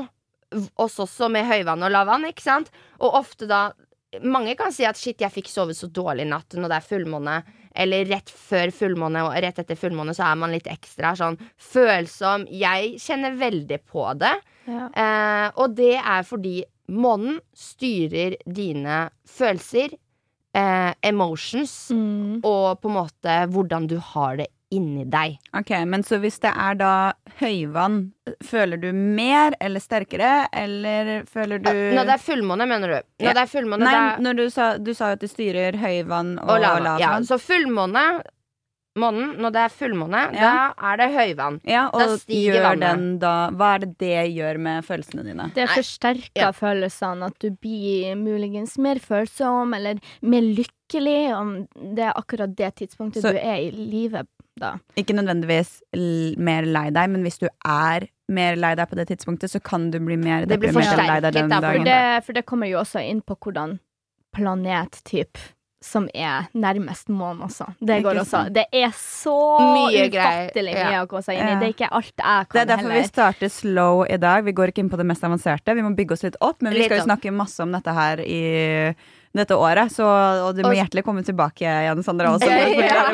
oss også med høyvann og lavvann, ikke sant? Og ofte da Mange kan si at shit, jeg fikk sove så dårlig i natt når det er fullmåne. Eller rett før fullmåne og rett etter fullmåne så er man litt ekstra sånn følsom. Jeg kjenner veldig på det. Ja. Eh, og det er fordi månen styrer dine følelser, eh, emotions, Mm. og på en måte hvordan du har det inni deg. Ok, Men så hvis det er da høyvann, føler du mer eller sterkere, eller føler du Når det er fullmåne, mener du? Når Ja. det er fullmåne, Nei, er når du sa, du sa jo at det styrer høyvann og, og lavvann. Ja, så fullmåne Månen, når det er fullmåne, Ja. da er det høyvann. Ja, Da og stiger gjør vannet. den da Hva er det det gjør med følelsene dine? Det forsterker Ja. følelsene, at du blir muligens mer følsom eller mer lykkelig om det er akkurat det tidspunktet Så- du er i livet da. Ikke nødvendigvis mer lei deg, men hvis du er mer lei deg på det tidspunktet, så kan du bli mer Det blir forsterket, den da, for det, for det kommer jo også inn på hvordan planettyp som er nærmest månen også. Det går også. Det er så Mye ufattelig mye ja. å gå seg inn i. Det er ikke alt jeg kan heller. Det er derfor derfor vi starter slow i dag. Vi går ikke inn på det mest avanserte. Vi må bygge oss litt opp, men vi Litt skal jo snakke masse om dette her i dette året. Så, og du må Og- hjertelig komme tilbake, Janne Sandra, også. Ja.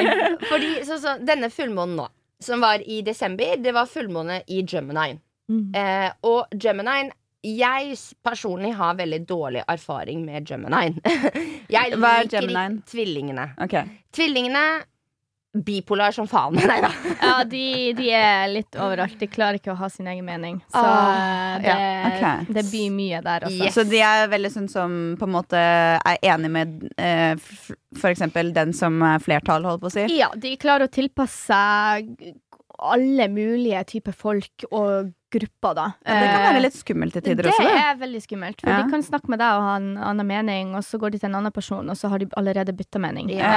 *laughs* Fordi så, så, denne fullmånen nå, som var i desember, det var fullmåne i Gemini. Mm. Eh, og Gemini Jeg personlig har veldig dårlig erfaring med Gemini. *laughs* jeg Hva er liker ikke Gemini? tvillingene. Okay. Tvillingene bipolar som faen. *laughs* Nei da. Ja, de, de er litt overalt. De klarer ikke å ha sin egen mening. Så Ah, det, ja, okay. det blir mye der, også. Yes. Så de er veldig sånn som på en måte er enig med eh, f.eks. den som er flertall, holdt på å si? Ja, de klarer å tilpasse seg alle mulige typer folk og grupper, da. Ja, det kan Eh, være litt skummelt til tider det også. Det er veldig skummelt. For Ja. de kan snakke med deg og ha en annen mening, og så går de til en annen person, og så har de allerede bytta mening. Ja.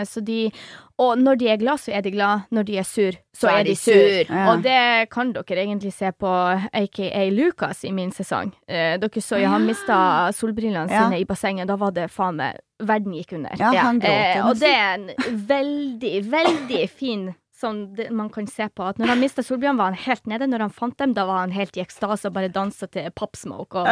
Eh, så de Og når de er glad, så er de glad. Når de er sur, så, er de sur. Ja. Og det kan dere egentlig se på aka Lucas i min sesong. Eh, dere så jo han mista solbrillene sine i bassenget. Da var det faen meg Verden gikk under. Eh, og det er en veldig, veldig fin Sånn det, man kan se på at Når han mista solbrillene, var han helt nede. Når han fant dem, da var han helt i ekstase og bare dansa til Popsmoke.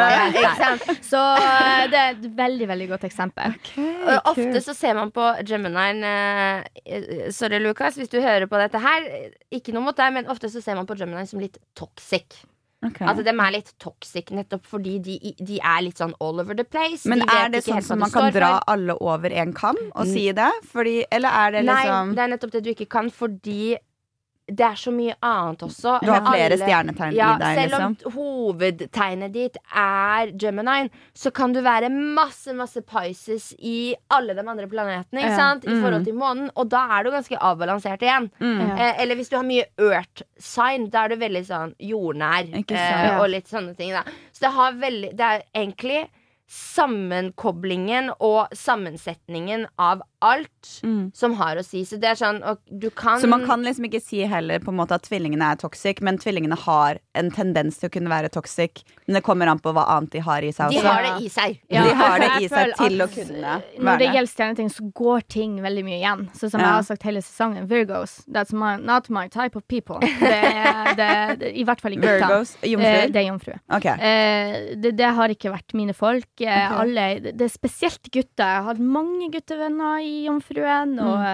Så eh, det er et veldig, veldig godt eksempel. Og Ofte så ser man på Gemini eh, Sorry, Lucas, hvis du hører på dette her. Ikke noe mot deg, men ofte så ser man på Gemini som litt toxic. Ok. At de er litt toxic nettopp fordi de, de er litt sånn all over the place. Men de er det sånn som man kan dra for. alle over en kam og si det? Fordi, eller er det Nei, liksom det er nettopp det du ikke kan, fordi det er så mye annet også. Du har flere Alle- stjernetegn ja, i deg, selv om liksom. hovedtegnet ditt er Gemini, så kan du være masse, masse Pisces i alle de andre planetene, ikke Ja. sant? I Mm. forhold til månen, og da er du ganske avbalansert igjen. Mm. Eh, eller hvis du har mye earth sign, da er du veldig sånn jordnær. Eh, og litt sånne ting, da. Så det har veldig Det er egentlig sammenkoblingen og sammensetningen av alt Mm. som har å si. Så det er sånn og du kan Så man kan liksom ikke si heller på en måte at tvillingene er toxic, men tvillingene har en tendens til å kunne være toxic. Men det kommer an på hva annet de har i seg De har det i seg. Ja. De har det *laughs* i seg til å kunne eh, være Når det gjelder stjerneting, så går ting veldig mye igjen. Så som Ja. jeg har sagt hele sesongen, Virgos. That's my, not my type of people. Det er det, det, I hvert fall ikke gutta. Virgos. jomfru? Det er jomfru. Ok. Eh, det, det har ikke vært mine folk. Eh, okay. alle, det, er spesielt gutter. Jeg har hatt mange guttevenner i Jomfruen, Mm. og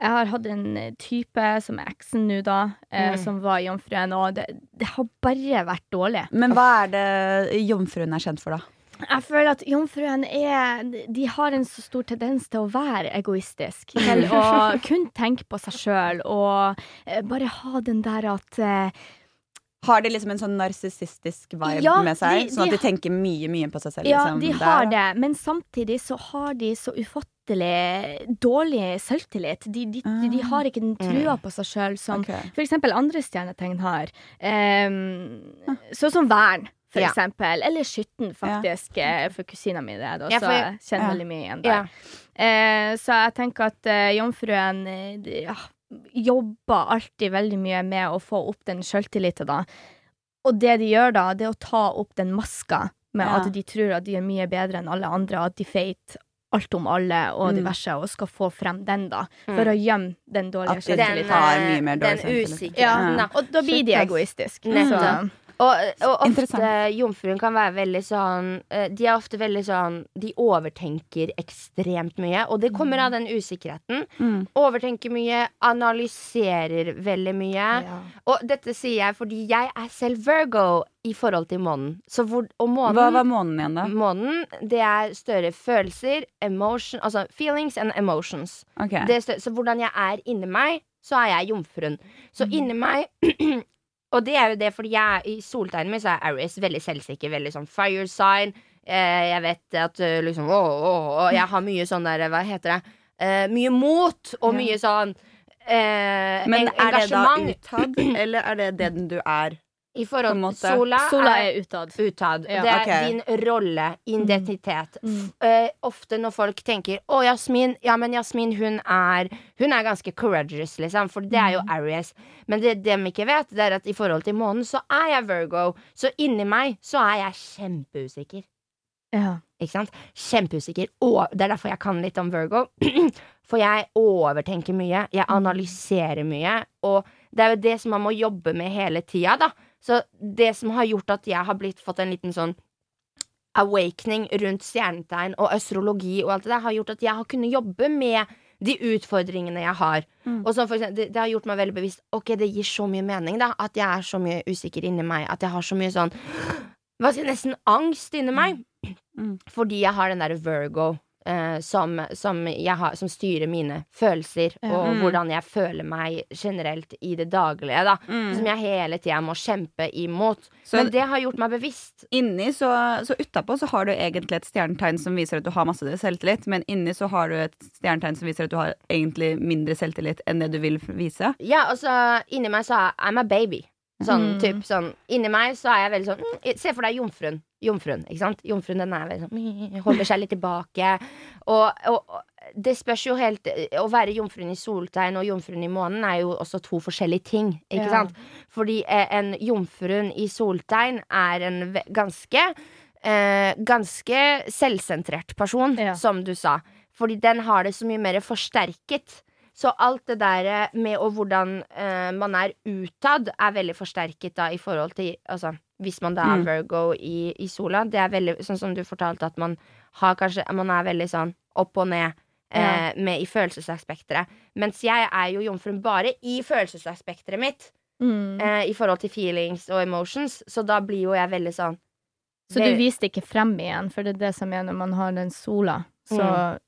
jeg har hatt en type som er eksen nå, da, eh, Mm. som var i Jomfruen, og det, det har bare vært dårlig. Men hva er det jomfruen er kjent for, da? Jeg føler at jomfruen er De har en så stor tendens til å være egoistisk. Til å *laughs* kun tenke på seg sjøl og eh, bare ha den der at eh, Har de liksom en sånn narsissistisk vibe Ja, med seg? de- sånn at de de tenker mye, mye på seg selv? Ja, liksom, de har der. det, men samtidig så har de så ufattelig dårlig selvtillit. De, de, de, de har ikke den trua på seg sjøl som okay. eksempel andre stjernetegn har. Um, sånn som Vern, for Ja. eksempel. Eller Skytten, faktisk. Ja. For kusina mi, det er det Ja, også. for- jeg kjenner ja. veldig mye igjen Ja. der. Eh, så jeg tenker at uh, jomfruen eh, ja, jobber alltid veldig mye med å få opp den sjøltilliten, da. Og det de gjør da, det er å ta opp den maska med Ja. at de tror at de er mye bedre enn alle andre, at de feit alt om alle og Mm. diverse, og skal få frem den, da. Mm. For å gjemme den dårlige Den, sjøltilliten. eh, mer den dårlig selvtillit. usikkerheten, Ja. Og da blir de egoistiske. Nettopp. Og, og ofte jomfruen kan være veldig sånn eh, De er ofte veldig sånn De overtenker ekstremt mye, og det kommer av den usikkerheten. Mm. Overtenker mye, analyserer veldig mye. Ja. Og dette sier jeg fordi jeg er selv Virgo i forhold til månen. Så hvor, og månen Hva var månen igjen, da? Månen, det er større følelser, emotion, altså feelings and emotions. Okay. Det større, så hvordan jeg er inni meg, så er jeg jomfruen. Så inni meg *clears throat* Og det er jo det fordi jeg i soltegnet mitt, så er Aries veldig selvsikker, veldig sånn fire sign. Eh, jeg vet at eh, liksom å, å, å, Jeg har mye sånn der, hva heter det, eh, mye mot og mye sånn eh, Men en- er det da utad, eller er det den du er? I forhold til sola. Sola er utad. utad. Ja. Det er okay. din rolle, identitet. Mm. Eh, ofte når folk tenker 'Å, Jasmin', ja, men Jasmin, hun er Hun er ganske courageous, liksom, for det er jo Aries. Men det de ikke vet, det er at i forhold til månen, så er jeg Virgo. Så inni meg så er jeg kjempeusikker. Ja. Ikke sant? Kjempeusikker. Og det er derfor jeg kan litt om Virgo. *clears throat* For jeg overtenker mye. Jeg analyserer mye. Og det er jo det som man må jobbe med hele tida, da. Så det som har gjort at jeg har blitt, fått en liten sånn awakening rundt stjernetegn og astrologi og alt det der, har gjort at jeg har kunnet jobbe med de utfordringene jeg har. Mm. Og sånn for eksempel, det, det har gjort meg veldig bevisst Ok, det gir så mye mening, da. At jeg er så mye usikker inni meg. At jeg har så mye sånn Hva skal jeg nesten angst inni meg. Mm. Fordi jeg har den derre Virgo eh, som, som, jeg har, som styrer mine følelser, Ja. og Mm. hvordan jeg føler meg generelt i det daglige, da. Mm. Som jeg hele tida må kjempe imot. Så Men det har gjort meg bevisst. inni, så, så utapå så har du egentlig et stjernetegn som viser at du har masse selvtillit, men inni så har du et stjernetegn som viser at du har egentlig mindre selvtillit enn det du vil vise. Ja, og så inni meg så er I'm a baby. Sånn Mm. typ sånn Inni meg så er jeg veldig sånn mm, Se for deg jomfruen. Jomfruen, ikke sant? Jomfruen den er veldig sånn mm, Holder seg litt tilbake. Og, og, og det spørs jo helt Å være jomfruen i soltegn og jomfruen i månen er jo også to forskjellige ting, ikke Ja. sant? Fordi eh, en jomfruen i soltegn er en ganske eh, Ganske selvsentrert person, Ja. som du sa. Fordi den har det så mye mer forsterket. Så alt det der med og hvordan eh, man er utad, er veldig forsterket da i forhold til Altså, hvis man da er Mm. Virgo i, i sola, det er veldig sånn som du fortalte, at man har kanskje Man er veldig sånn opp og ned. Eh, med i følelsesaspekteret. Mens jeg er jo jomfruen bare i følelsesaspekteret mitt. Mm. Eh, I forhold til feelings og emotions. Så da blir jo jeg veldig sånn Så du viste ikke frem igjen, for det er det som er når man har den sola, så Mm.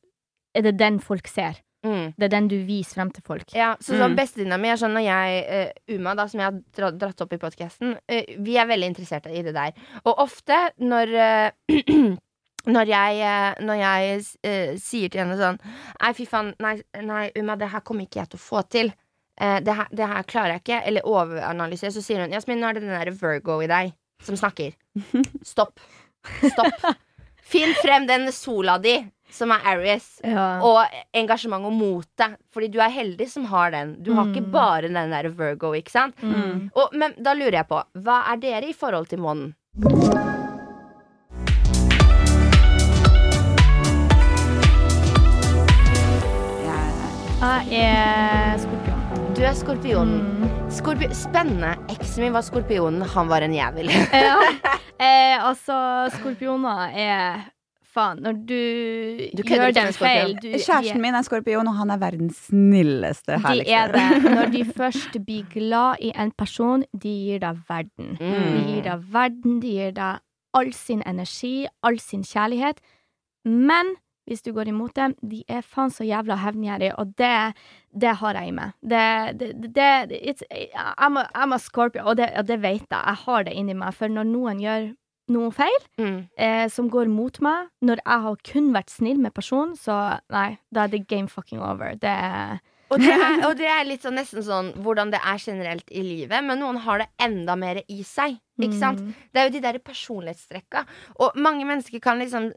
er det den folk ser. Mm. Det er den du viser frem til folk. Ja, så sånn Mm. Bestevenninna mi er sånn når jeg, uh, Uma, da, som jeg har dratt opp i podkasten, vi er veldig interessert i det der. Og ofte når uh, *clears throat* Når jeg, eh, når jeg eh, sier til henne sånn Nei, fy faen, nei, nei, Uma, det her kommer ikke jeg til å få til. Eh, det, her, det her klarer jeg ikke. Eller overanalyser, Så sier hun Jasmin, nå er det den der Virgo i deg som snakker. *laughs* Stopp. Stopp. *laughs* Finn frem den sola di, som er Aries. Ja. Og engasjement og mote. Fordi du er heldig som har den. Du har ikke Mm. bare den der Virgo, ikke sant? Mm. Og, men da lurer jeg på, hva er dere i forhold til månen? Jeg- Jeg er skorpion. Du er skorpionen. Mm. Skorpi Spennende. Eksen min var skorpionen, han var en jævel. Ja. *laughs* Eh, altså, skorpioner er Faen, når du, Du gjør den feil du, Kjæresten min er skorpion, og han er verdens snilleste, De er det. Når de *laughs* først blir glad i en person, de gir deg verden. De Mm. gir deg verden, de gir deg all sin energi, all sin kjærlighet. Men hvis du går imot dem, de er faen så jævla hevngjerrige, og det, det har jeg i meg. Det, det, det it's, I'm, a, I'm a scorpio, og det, og det vet jeg. Jeg har det inni meg. For når noen gjør noe feil, Mm. eh, som går mot meg, når jeg har kun vært snill med personen, så nei, da er det game fucking over. Det er Og, det er, *laughs* og det er litt sånn, nesten sånn hvordan det er generelt i livet, men noen har det enda mer i seg. Ikke sant? Mm. Det er jo de der personlighetstrekka. Og mange mennesker kan liksom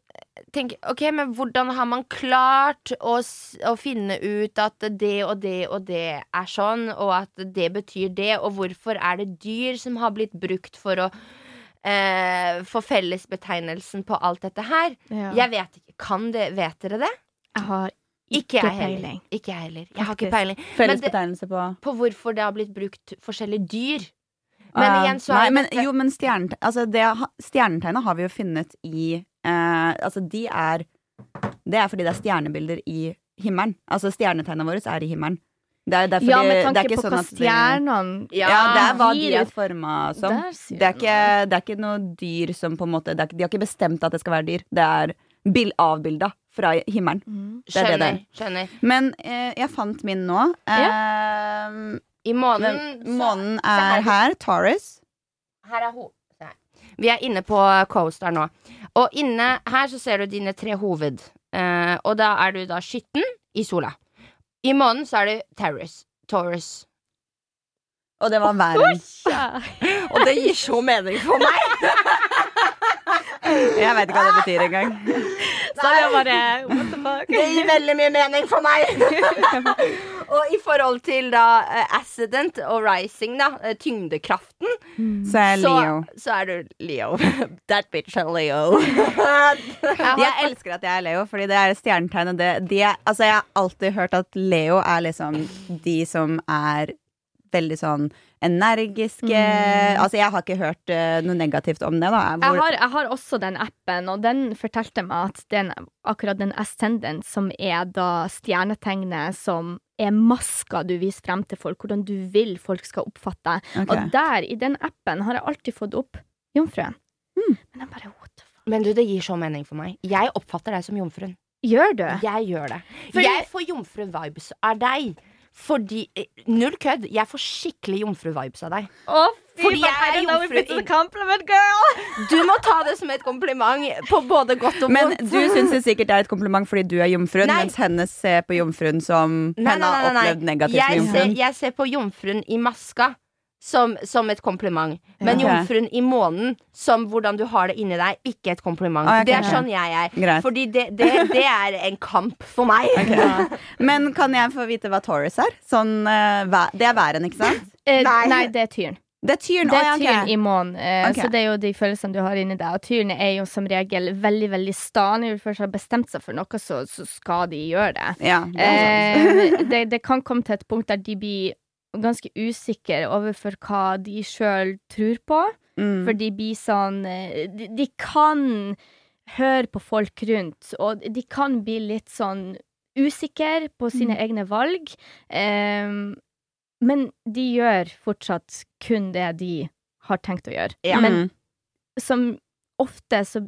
tenke OK, men hvordan har man klart å, å finne ut at det og det og det er sånn, og at det betyr det, og hvorfor er det dyr som har blitt brukt for å eh, få fellesbetegnelsen på alt dette her? Ja. Jeg vet ikke. Kan det, vet dere det? Jeg har Ikke ikke jeg peiling. Ikke jeg heller. Jeg har ikke peiling. Felles Men det- betegnelse på På hvorfor det har blitt brukt forskjellige dyr. Men uh, igjen så Nei, men, dette- jo, men stjerne, altså stjernetegnet har vi jo funnet i eh, Altså, de er Det er fordi det er stjernebilder i himmelen. Altså, stjernetegnet våre er i himmelen. Det er derfor Ja, med med det er tanke ikke på sånn hva stjernene Ja, det er hva de er ut. forma som. Det er, ikke, det er ikke noe dyr som på en måte det er, De har ikke bestemt at det skal være dyr. Det er bil, avbilda fra himmelen. Mm. Det er Skjønner. det skjønner. Men eh, jeg fant min nå. Eh, I månen månen er her. Taurus. Her er hun. Vi er inne på Coaster nå. Og inne her så ser du dine tre hoved. Eh, og da er du da skytten i sola. I månen så er det Taurus. Taurus. Og det var væren. *laughs* Og det gir så mening for meg! *laughs* Jeg veit ikke hva det betyr engang. Så var bare What the fuck? Det gir veldig mye mening for meg! *laughs* og i forhold til da eh, accident og rising, da, eh, tyngdekraften, Så er så, så er du Leo. *laughs* That bitch er Leo. *laughs* Jeg elsker at jeg er Leo, fordi det er stjernetegnet. Det, de er, altså jeg har alltid hørt at Leo er liksom de som er veldig sånn energiske. Mm. Altså jeg har ikke hørt uh, noe negativt om det, da. Jeg har, jeg har også den appen, og den fortalte meg at den, akkurat den ascendant, som er da stjernetegnet som er maska du viser frem til folk, hvordan du vil folk skal oppfatte deg. Okay. Og der, i den appen, har jeg alltid fått opp jomfruen. Mm. Men jeg bare what the fuck? Men du, det gir så mening for meg. Jeg oppfatter deg som jomfruen. Gjør du? Jeg gjør det. For Jeg får jomfru-vibes av deg. Fordi eh, Null kødd. Jeg får skikkelig jomfru-vibes av deg. Å, fy Fordi jeg er jomfru! *laughs* Du må ta det som et kompliment på både godt og men du syns det sikkert er et kompliment fordi du er jomfruen, Nei. mens henne ser på jomfruen som Nei, henne nei, har nei, nei. opplevd negativt med jomfruen. ser, jeg ser på jomfruen i maska som, som et kompliment. Men okay. Jomfruen i månen som hvordan du har det inni deg, ikke et kompliment. Ah, ok, Det er sånn jeg er. Greit. Fordi det, det, det er en kamp for meg. *laughs* Men kan jeg få vite hva Taurus er? Sånn, eh, væ- det er væren, ikke sant? Eh, Nei. nei. det er tyren. Det er tyren. Det er ja, ok. tyren i månen. Eh. Så det er jo de følelsene du har inni deg. Og tyren er jo som regel veldig, veldig sta. Når de først har bestemt seg for noe, så, så skal de gjøre det. Ja, det. Eh, *laughs* det, det kan komme til et punkt der de blir ganske usikre overfor hva de sjøl tror på. Mm. For de blir sånn eh, de, de kan høre på folk rundt, og de kan bli litt sånn usikre på sine Mm. egne valg. Um, men de gjør fortsatt kun det de har tenkt å gjøre. Ja. Men Mm. som ofte så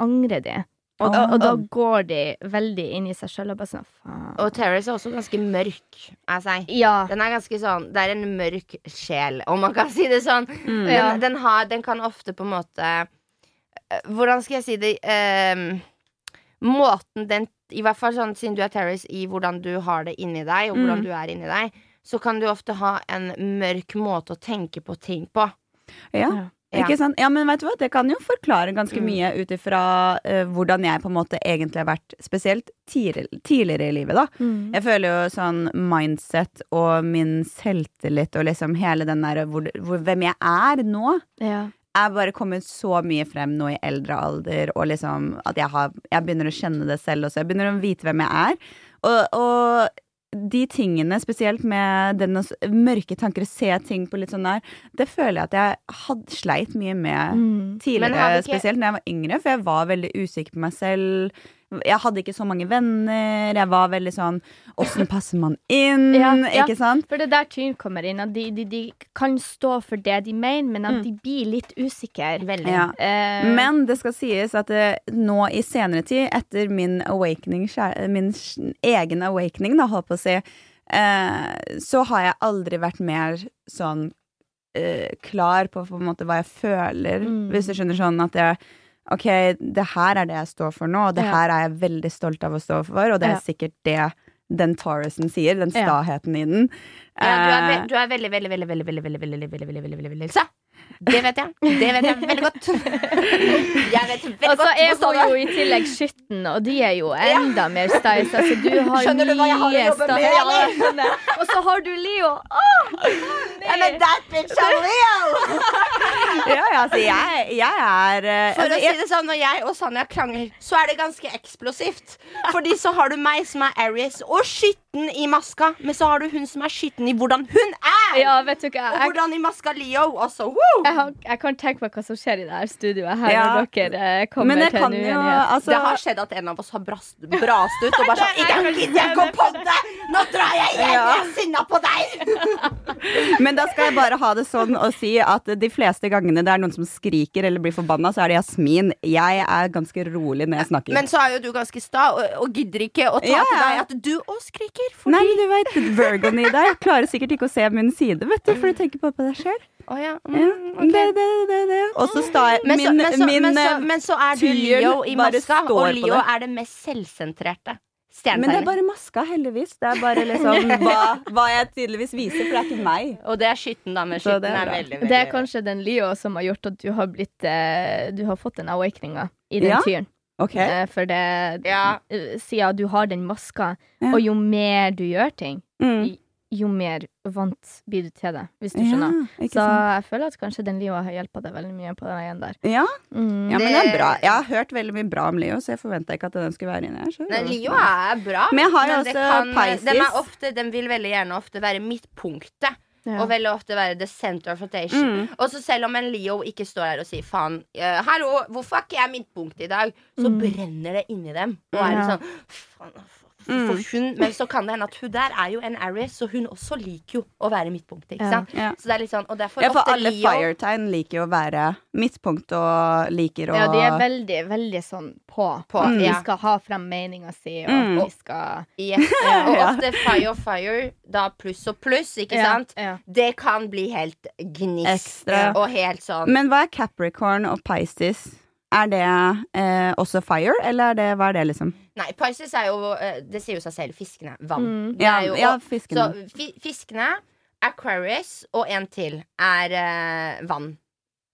angrer de. Og, og, og da går de veldig inn i seg sjøl og bare sånn faen. Og Terrace er også ganske mørk av seg. Ja. Den er ganske sånn Det er en mørk sjel, om man kan *laughs* si det sånn. Mm. Ja. Den, den, har, den kan ofte på en måte eh, Hvordan skal jeg si det um, Måten den I hvert fall sånn siden du er Terrace, i hvordan du har det inni deg, og hvordan Mm. du er inni deg, så kan du ofte ha en mørk måte å tenke på ting på. Ja. Ja. Ikke sant? Ja, men vet du hva? Det kan jo forklare ganske Mm. mye ut ifra uh, hvordan jeg på en måte egentlig har vært, spesielt tidligere, tidligere i livet, da. Mm. Jeg føler jo sånn mindset og min selvtillit og liksom hele den der hvor, hvor, hvem jeg er nå, Ja. er bare kommet så mye frem nå i eldre alder, og liksom at jeg, har, jeg begynner å kjenne det selv også. Jeg begynner å vite hvem jeg er. Og, og de tingene, spesielt med den mørke tanker, se ting på litt sånn der, det føler jeg at jeg hadde sleit mye med Mm. tidligere, ikke- spesielt når jeg var yngre, for jeg var veldig usikker på meg selv. Jeg hadde ikke så mange venner. Jeg var veldig sånn Åssen passer man inn? Ja, ja. Ikke sant? For det er der Tyn kommer inn. At de, de, de kan stå for det de mener, men at Mm. de blir litt usikre. Veldig. Ja. Uh, Men det skal sies at eh, nå i senere tid, etter min awakening, min egen awakening, da, holdt på å si, uh, så har jeg aldri vært mer sånn eh, klar på, på en måte hva jeg føler, Mm. hvis du skjønner sånn at jeg Ok, det her er det jeg står for nå, og det Ja. her er jeg veldig stolt av å stå for, og det er Ja. sikkert det den Taurusen sier, den staheten i den. Ja, du, er Eh, du er veldig, veldig, veldig, veldig, veldig, veldig, veldig, veldig, veldig, veldig, veldig, veldig! Det vet jeg. Det vet jeg veldig godt. *laughs* Jeg vet veldig Og så er hun jo i tillegg skitten, og de er jo enda mer styles. Altså, du har Skjønner du hva jeg har å jobbe med, Ja. *laughs* Og så har du Leo. Oh, I'm a that bitch er Leo! *laughs* ja, ja, altså, jeg, jeg er uh, For altså, å si det sånn, når jeg og Sanja krangler, så er det ganske eksplosivt. Fordi så har du meg som er Aries og skitten i maska, men så har du hun som er skitten i hvordan hun er! Ja, vet du hva. Og Jeg, hvordan i maska Leo også. Woo! jeg, har, jeg kan tenke meg hva som skjer i det her studioet her Ja. når dere eh, kommer til en uenighet. altså, Det har skjedd at en av oss har brast, brast ut og bare sånn I dag gidder jeg ikke å podde! Nå drar jeg hjem! Jeg er sinna på deg! *laughs* Men da skal jeg bare ha det sånn og si at de fleste gangene det er noen som skriker eller blir forbanna, så er det Jasmin. Jeg er ganske rolig når jeg snakker. Men så er jo du ganske sta og, og gidder ikke å ta Ja, til deg at du òg skriker. Fordi Nei, men du vet, Virgoen i deg klarer sikkert ikke å se min side, vet du, for du tenker bare på deg sjøl. Oh, ja, mm, okay. det, det, det, det. Og så står jeg Men så, min, men, så, min, men, så, eh, men så er du Leo i maska, og Leo det. er det mest selvsentrerte Men det er bare maska, heldigvis. Det er bare liksom *laughs* hva, *laughs* hva jeg tydeligvis viser, for det er ikke meg. Og det er skytten, da. Men skitten det er er, veldig, veldig Det er kanskje den Leo som har gjort at du har blitt eh, Du har fått den awakeninga i den Ja. tyren. Ok. Eh, for det Ja. eh, Siden du har den maska, Ja. og jo mer du gjør ting, Mm. jo mer vant blir du til det, hvis du skjønner. Ja, Så sant. jeg føler at kanskje den Leo har hjulpet deg veldig mye på den veien der. Ja, Mm. ja, men det er bra. Jeg har hørt veldig mye bra om Leo, så jeg forventa ikke at den skulle være inni her. Men Leo er bra, Men jeg har men det også Pisces. De, er ofte, de vil veldig gjerne ofte være midtpunktet. Ja. Og veldig ofte være the center of attention. Mm. Og så selv om en Leo ikke står her og sier faen, uh, hallo, hvorfor er ikke jeg midtpunktet i dag? Så Mm. brenner det inni dem. Og er Ja. sånn faen, Mm. for hun, Men så kan det hende at hun der er jo en Aries, så hun også liker jo å være midtpunktet. Ikke sant? Ja. Så det er litt sånn, og derfor Ja, for ofte alle Leo firetegn liker jo å være midtpunkt og liker å Ja, de er veldig, veldig sånn på. På, Mm. De skal ha frem meninga si, og Mm. de skal Yes. *laughs* Og ofte fire og fire, da pluss og pluss, ikke Ja, sant? Ja. Det kan bli helt gnist Ekstra. og helt sånn Men hva er Capricorn og Pisces? Er det eh, også fire, eller er det, hva er det, liksom? Nei, Pisces er jo eh, Det sier jo seg selv. Fiskene. Vann. Mm. Ja, jo, ja fiskene. Så fi, fiskene, Aquarius og en til er eh, vann.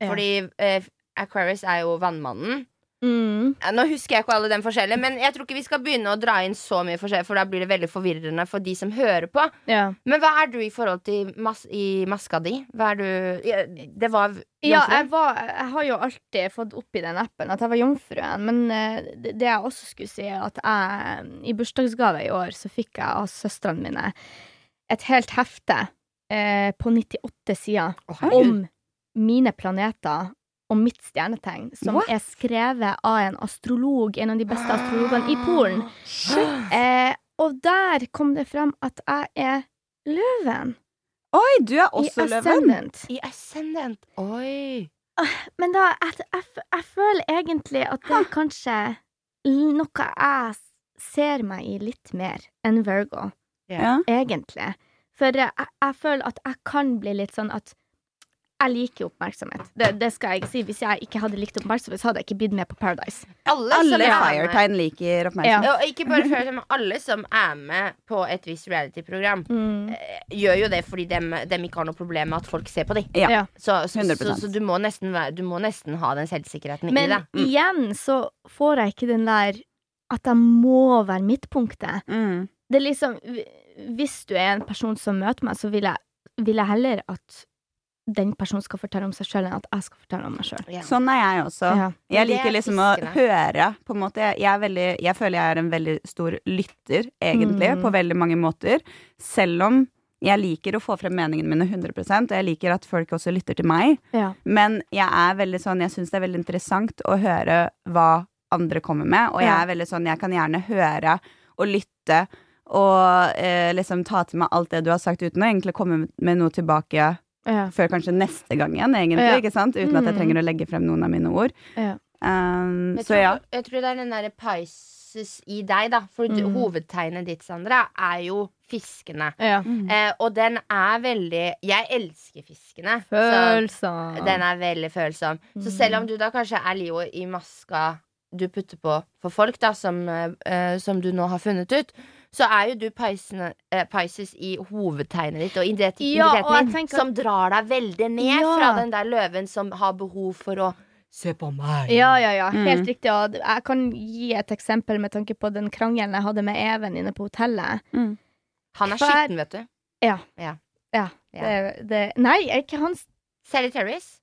Ja. Fordi eh, Aquarius er jo vannmannen. Mm. Ja, Nå husker jeg ikke alle de forskjellige, men jeg tror ikke vi skal begynne å dra inn så mye forskjellig, for da blir det veldig forvirrende for de som hører på. Ja. Men hva er du i forhold til mas i maska di? Hva er du ja, Det var Ja, jeg, var, jeg har jo alltid fått opp i den appen at jeg var jomfruen, men eh, det, det jeg også skulle si, er at jeg i bursdagsgave i år så fikk jeg av søstrene mine et helt hefte eh, på 98 sider om mine planeter og mitt stjernetegn, som What? er skrevet av en astrolog, en av de beste astrologene i Polen. Eh, og der kom det frem at jeg er løven Oi, du er i også løven! I Ascendant. Oi. Men da, jeg, jeg, jeg føler egentlig at det er kanskje noe jeg ser meg i litt mer enn Virgo, Yeah. egentlig. For jeg, jeg føler at jeg kan bli litt sånn at jeg liker oppmerksomhet. Det, det skal jeg ikke si. Hvis jeg ikke hadde likt oppmerksomhet, så hadde jeg ikke blitt med på Paradise. Alle, Alle firetegn liker oppmerksomhet. Ja, og ikke bare følelser, men alle som er med på et visst reality-program, Mm. eh, gjør jo det fordi de ikke har noe problem med at folk ser på dem. Ja. Så, så, så, så du, må nesten du må nesten ha den selvsikkerheten Men i det. Mm. igjen så får jeg ikke den der at jeg må være midtpunktet. Mm. Det er liksom Hvis du er en person som møter meg, så vil jeg, vil jeg heller at den personen skal fortelle om seg sjøl, enn at jeg skal fortelle om meg sjøl. Ja. Sånn er jeg også. Ja. Jeg liker er liksom å høre, på en måte. Jeg, jeg, er veldig, jeg føler jeg er en veldig stor lytter, egentlig, Mm. på veldig mange måter. Selv om jeg liker å få frem meningene mine 100 og jeg liker at folk også lytter til meg. Ja. Men jeg er veldig sånn, jeg syns det er veldig interessant å høre hva andre kommer med, og jeg er veldig sånn, jeg kan gjerne høre og lytte og eh, liksom ta til meg alt det du har sagt, uten å egentlig komme med noe tilbake Ja. før kanskje neste gang igjen, egentlig, Ja. ikke sant? Uten at jeg Mm. trenger å legge frem noen av mine ord. Ja. Um, Jeg så tror, ja. jeg tror det er den derre Pisces i deg, da. For Mm. hovedtegnet ditt, Sandra, er jo fiskene. ja. Eh, og den er veldig Jeg elsker fiskene. Følsom. Den er veldig følsom. Så selv om du da kanskje er Leo i maska du putter på for folk, da, som, eh, som du nå har funnet ut, så er jo du Pisces, eh, Pisces i hovedtegnet ditt og identiteten Ja, og din, som drar deg veldig ned Ja. fra den der løven som har behov for å Se på meg. Ja, ja, ja. Helt Mm. riktig. Og jeg kan gi et eksempel med tanke på den krangelen jeg hadde med Even inne på hotellet. Mm. Han er for... skitten, vet du. Ja. Ja. ja. Det, det, nei, er ikke han Sagittarius?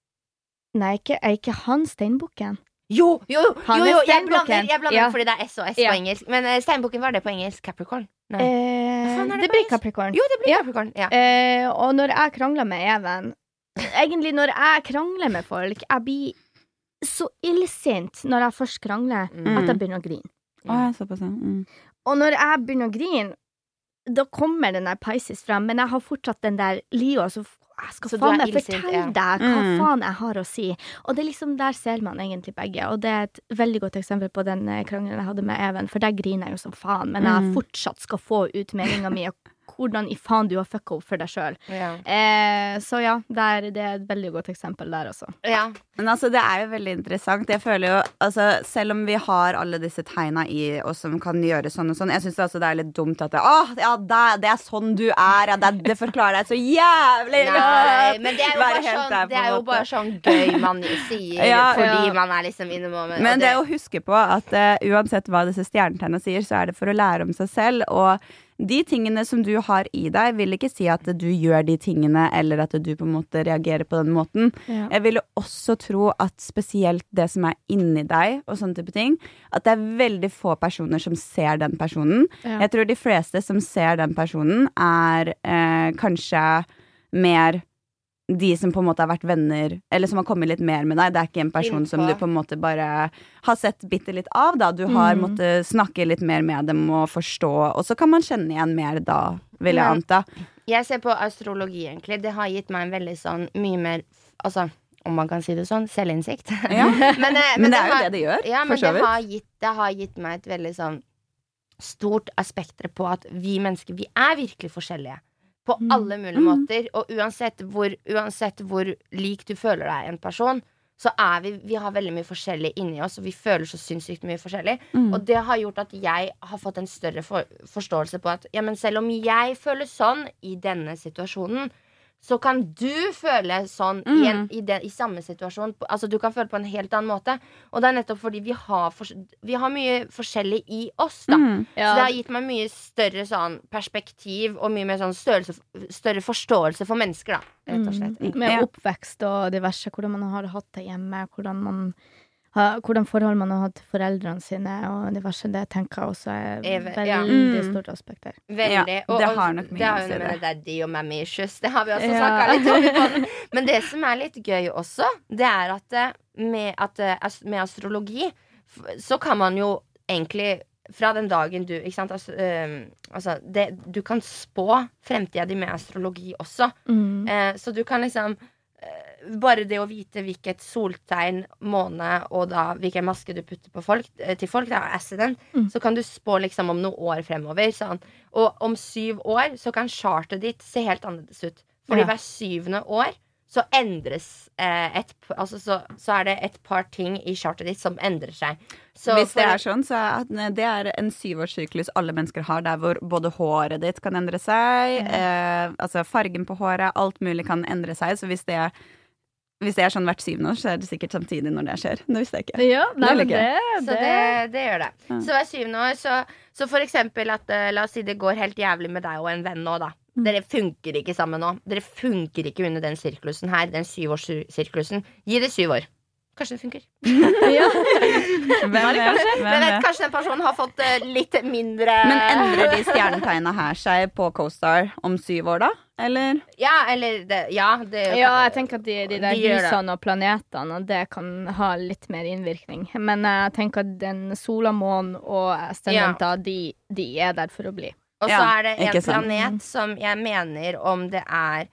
Nei, ikke, er ikke han steinbukken? Jo, jo, jo, jo, jo jeg blander, jeg blander Ja. fordi det er S og S Ja. på engelsk. Men uh, steinbukken, hva er det på engelsk? Capricorn? Nei. Eh, det det blir engelsk? Capricorn. jo, det blir ja. Capricorn. Ja. Eh, og når jeg krangler med Even Egentlig når jeg krangler med folk Jeg blir så illsint når jeg først krangler, Mm. at jeg begynner å grine. Ja. Mm. Og når jeg begynner å grine, da kommer den der Pisces frem, men jeg har fortsatt den der Leo, så jeg skal Så faen meg fortelle ja. deg hva Mm. faen jeg har å si. Og det er liksom der ser man egentlig begge, og det er et veldig godt eksempel på den eh, krangelen jeg hadde med Even, for der griner jeg jo som faen, men jeg Mm. fortsatt skal få ut meninga mi, og hvordan i faen du har fucka opp for deg sjøl. Ja. Eh, så ja, der, det er et veldig godt eksempel der også. ja. Men altså, det er jo veldig interessant. Jeg føler jo, altså, Selv om vi har alle disse tegna i oss som kan gjøre sånn og sånn, jeg syns altså det er litt dumt at det, Åh, ja, det, det er sånn du er. Ja, det, det forklarer deg så jævlig Nei, men det er jo bare sånn, der, det er jo bare sånn gøy man sier Ja, fordi ja. man er liksom innom og Men det det- å huske på at uh, uansett hva disse stjernetegna sier, så er det for å lære om seg selv. Og de tingene som du har i deg, vil ikke si at du gjør de tingene, eller at du på en måte reagerer på den måten. Ja. Jeg ville også tro at spesielt det som er inni deg, og sånne type ting, at det er veldig få personer som ser den personen. Ja. Jeg tror de fleste som ser den personen, er eh, kanskje mer de som på en måte har vært venner, eller som har kommet litt mer med deg. Det er ikke en person som du på en måte bare har sett bitte litt av. da Du har Mm. måttet snakke litt mer med dem og forstå, og så kan man kjenne igjen mer da, vil jeg anta. Jeg ser på astrologi, egentlig. Det har gitt meg en veldig sånn mye mer Altså, om man kan si det sånn, selvinnsikt. Ja. *laughs* men, eh, Men det er jo har- det det gjør, Ja, for men så det vidt. har, gitt, det har gitt meg et veldig sånn stort aspekter på at vi mennesker, vi er virkelig forskjellige. På Mm. alle mulige Mm. måter. Og uansett hvor, uansett hvor lik du føler deg en person, så er vi Vi har veldig mye forskjellig inni oss, og vi føler så sinnssykt mye forskjellig. Mm. Og det har gjort at jeg har fått en større for, forståelse på at ja, men selv om jeg føler sånn i denne situasjonen, så kan du føle sånn i, en, Mm. i, den, i samme situasjon. Altså Du kan føle på en helt annen måte. Og det er nettopp fordi vi har, for, vi har mye forskjellig i oss. da Mm. Så det har gitt meg mye større sånn perspektiv og mye mer sånn størrelse, større forståelse for mennesker, da. Rett og slett. Mm. Med oppvekst og diverse, hvordan man har hatt det hjemme, hvordan man hvordan forhold man har hatt til foreldrene sine, og diverse. Det tenker jeg også er Eve- veldig ja. Mm. stort aspekt der. Veldig. Ja, og, det har nok mye å jo det. med daddy og mammy issues. Det har vi også Ja. snakka litt om. Men det som er litt gøy også, det er at eh, med, at, eh, med astrologi så kan man jo egentlig fra den dagen du ikke sant, altså, øh, altså det, Du kan spå fremtida di med astrologi også. Mm. Eh, så du kan liksom eh, bare det å vite hvilket soltegn, måne og da hvilken maske du putter på folk, eh, til folk, da, accident, Mm. så kan du spå liksom om noen år fremover. Sånn. Og om syv år så kan chartet ditt se helt annerledes ut. Fordi Ja. hver syvende år så endres eh, et Altså så, så er det et par ting i chartet ditt som endrer seg. Så Hvis det er sånn, så er det er en syvårssyklus alle mennesker har, der hvor både håret ditt kan endre seg, eh, altså fargen på håret, alt mulig kan endre seg. Så hvis det er, hvis det er sånn hvert syvende år, så er det sikkert samtidig når det skjer. Det visste jeg ikke. Ja, nei, Det det, Så det, det, det gjør det. Ja. Så hvert syvende år, så, så for eksempel at eh, La oss si det går helt jævlig med deg og en venn nå, da. Mm. Dere funker ikke sammen nå. Dere funker ikke under den sirklusen her. Den syvårssirklusen. Gi det syv år. Kanskje det funker. *laughs* ja. Hvem vet? Hvem Men vet, vet? kanskje den personen har fått eh, litt mindre Men endrer de stjernetegna her seg på CoStar om syv år, da? Eller? Ja, eller det, Ja, det ja, jeg tenker at de, de der De husene og planetene, og det kan ha litt mer innvirkning. Men jeg tenker at den sola, månen og ascendenter, de, de er der for å bli. Og så Ja, er det en planet som jeg mener om det er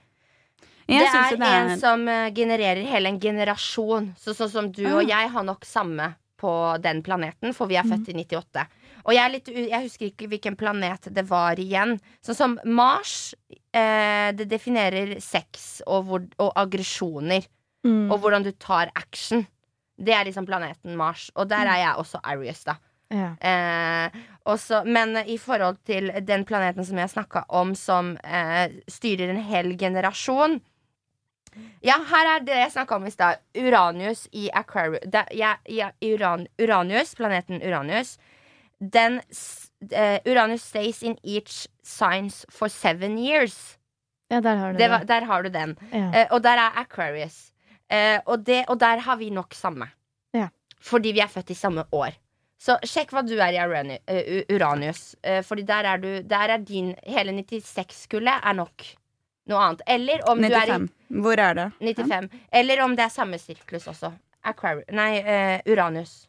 det er det er en som eh, genererer hele en generasjon. Så, sånn som du Ah. og jeg har nok samme på den planeten, for vi er født i 98. Og jeg, er litt, jeg husker ikke hvilken planet det var igjen. Sånn som Mars, eh, det definerer sex og, hvor, og aggresjoner. Mm. Og hvordan du tar action. Det er liksom planeten Mars. Og der er jeg også Arius, da. Ja. Eh, også, men i forhold til den planeten som jeg snakka om, som eh, styrer en hel generasjon Ja, her er det jeg snakka om i stad. Uranus i Aquarius ja, ja, Uran, Uranus, planeten Uranus Den uh, Uranus stays in each signs for seven years. ja, der har du Det den. der har du den. ja. Uh, og der er Aquarius. Uh, og, det, og der har vi nok samme. Ja. Fordi vi er født i samme år. Så sjekk hva du er i Uranius. Uh, Uranius. Uranus. Fordi der er du Der er din Hele 96-kullet er nok noe annet. Eller om du er 95. Hvor er det? i 95. Eller om det er samme sirklus også. Aquari Nei, uh, Uranus.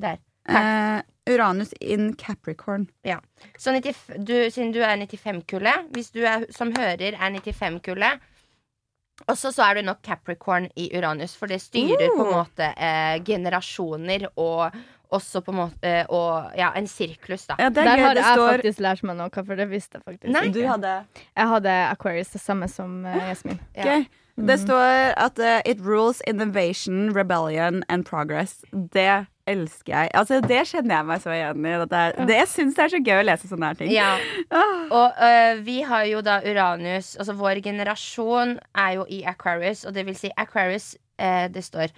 Der. Uh, Uranus in Capricorn. Ja. Så 90, du, siden du er 95-kullet, hvis du er, som hører er 95-kullet også så er du nok Capricorn i Uranus, for det styrer på en Oh. måte eh, generasjoner og også på en måte eh, Og ja, en sirklus, da. Ja, det er Der gøy. har Det jeg står faktisk lært meg noe, for det visste jeg faktisk Nei. ikke. Du hadde Jeg hadde Aquarius, det samme som uh, Jasmin. Ja. Gøy. Det står at uh, it rules innovation, rebellion and progress. Det elsker jeg. Altså, det kjenner jeg meg så igjen i. Det, er, det jeg syns det er så gøy å lese sånne her ting. Ja. *laughs* Ah. Og uh, vi har jo da Uranus Altså vår generasjon er jo i Aquarius, og det vil si Aquarius eh, Det står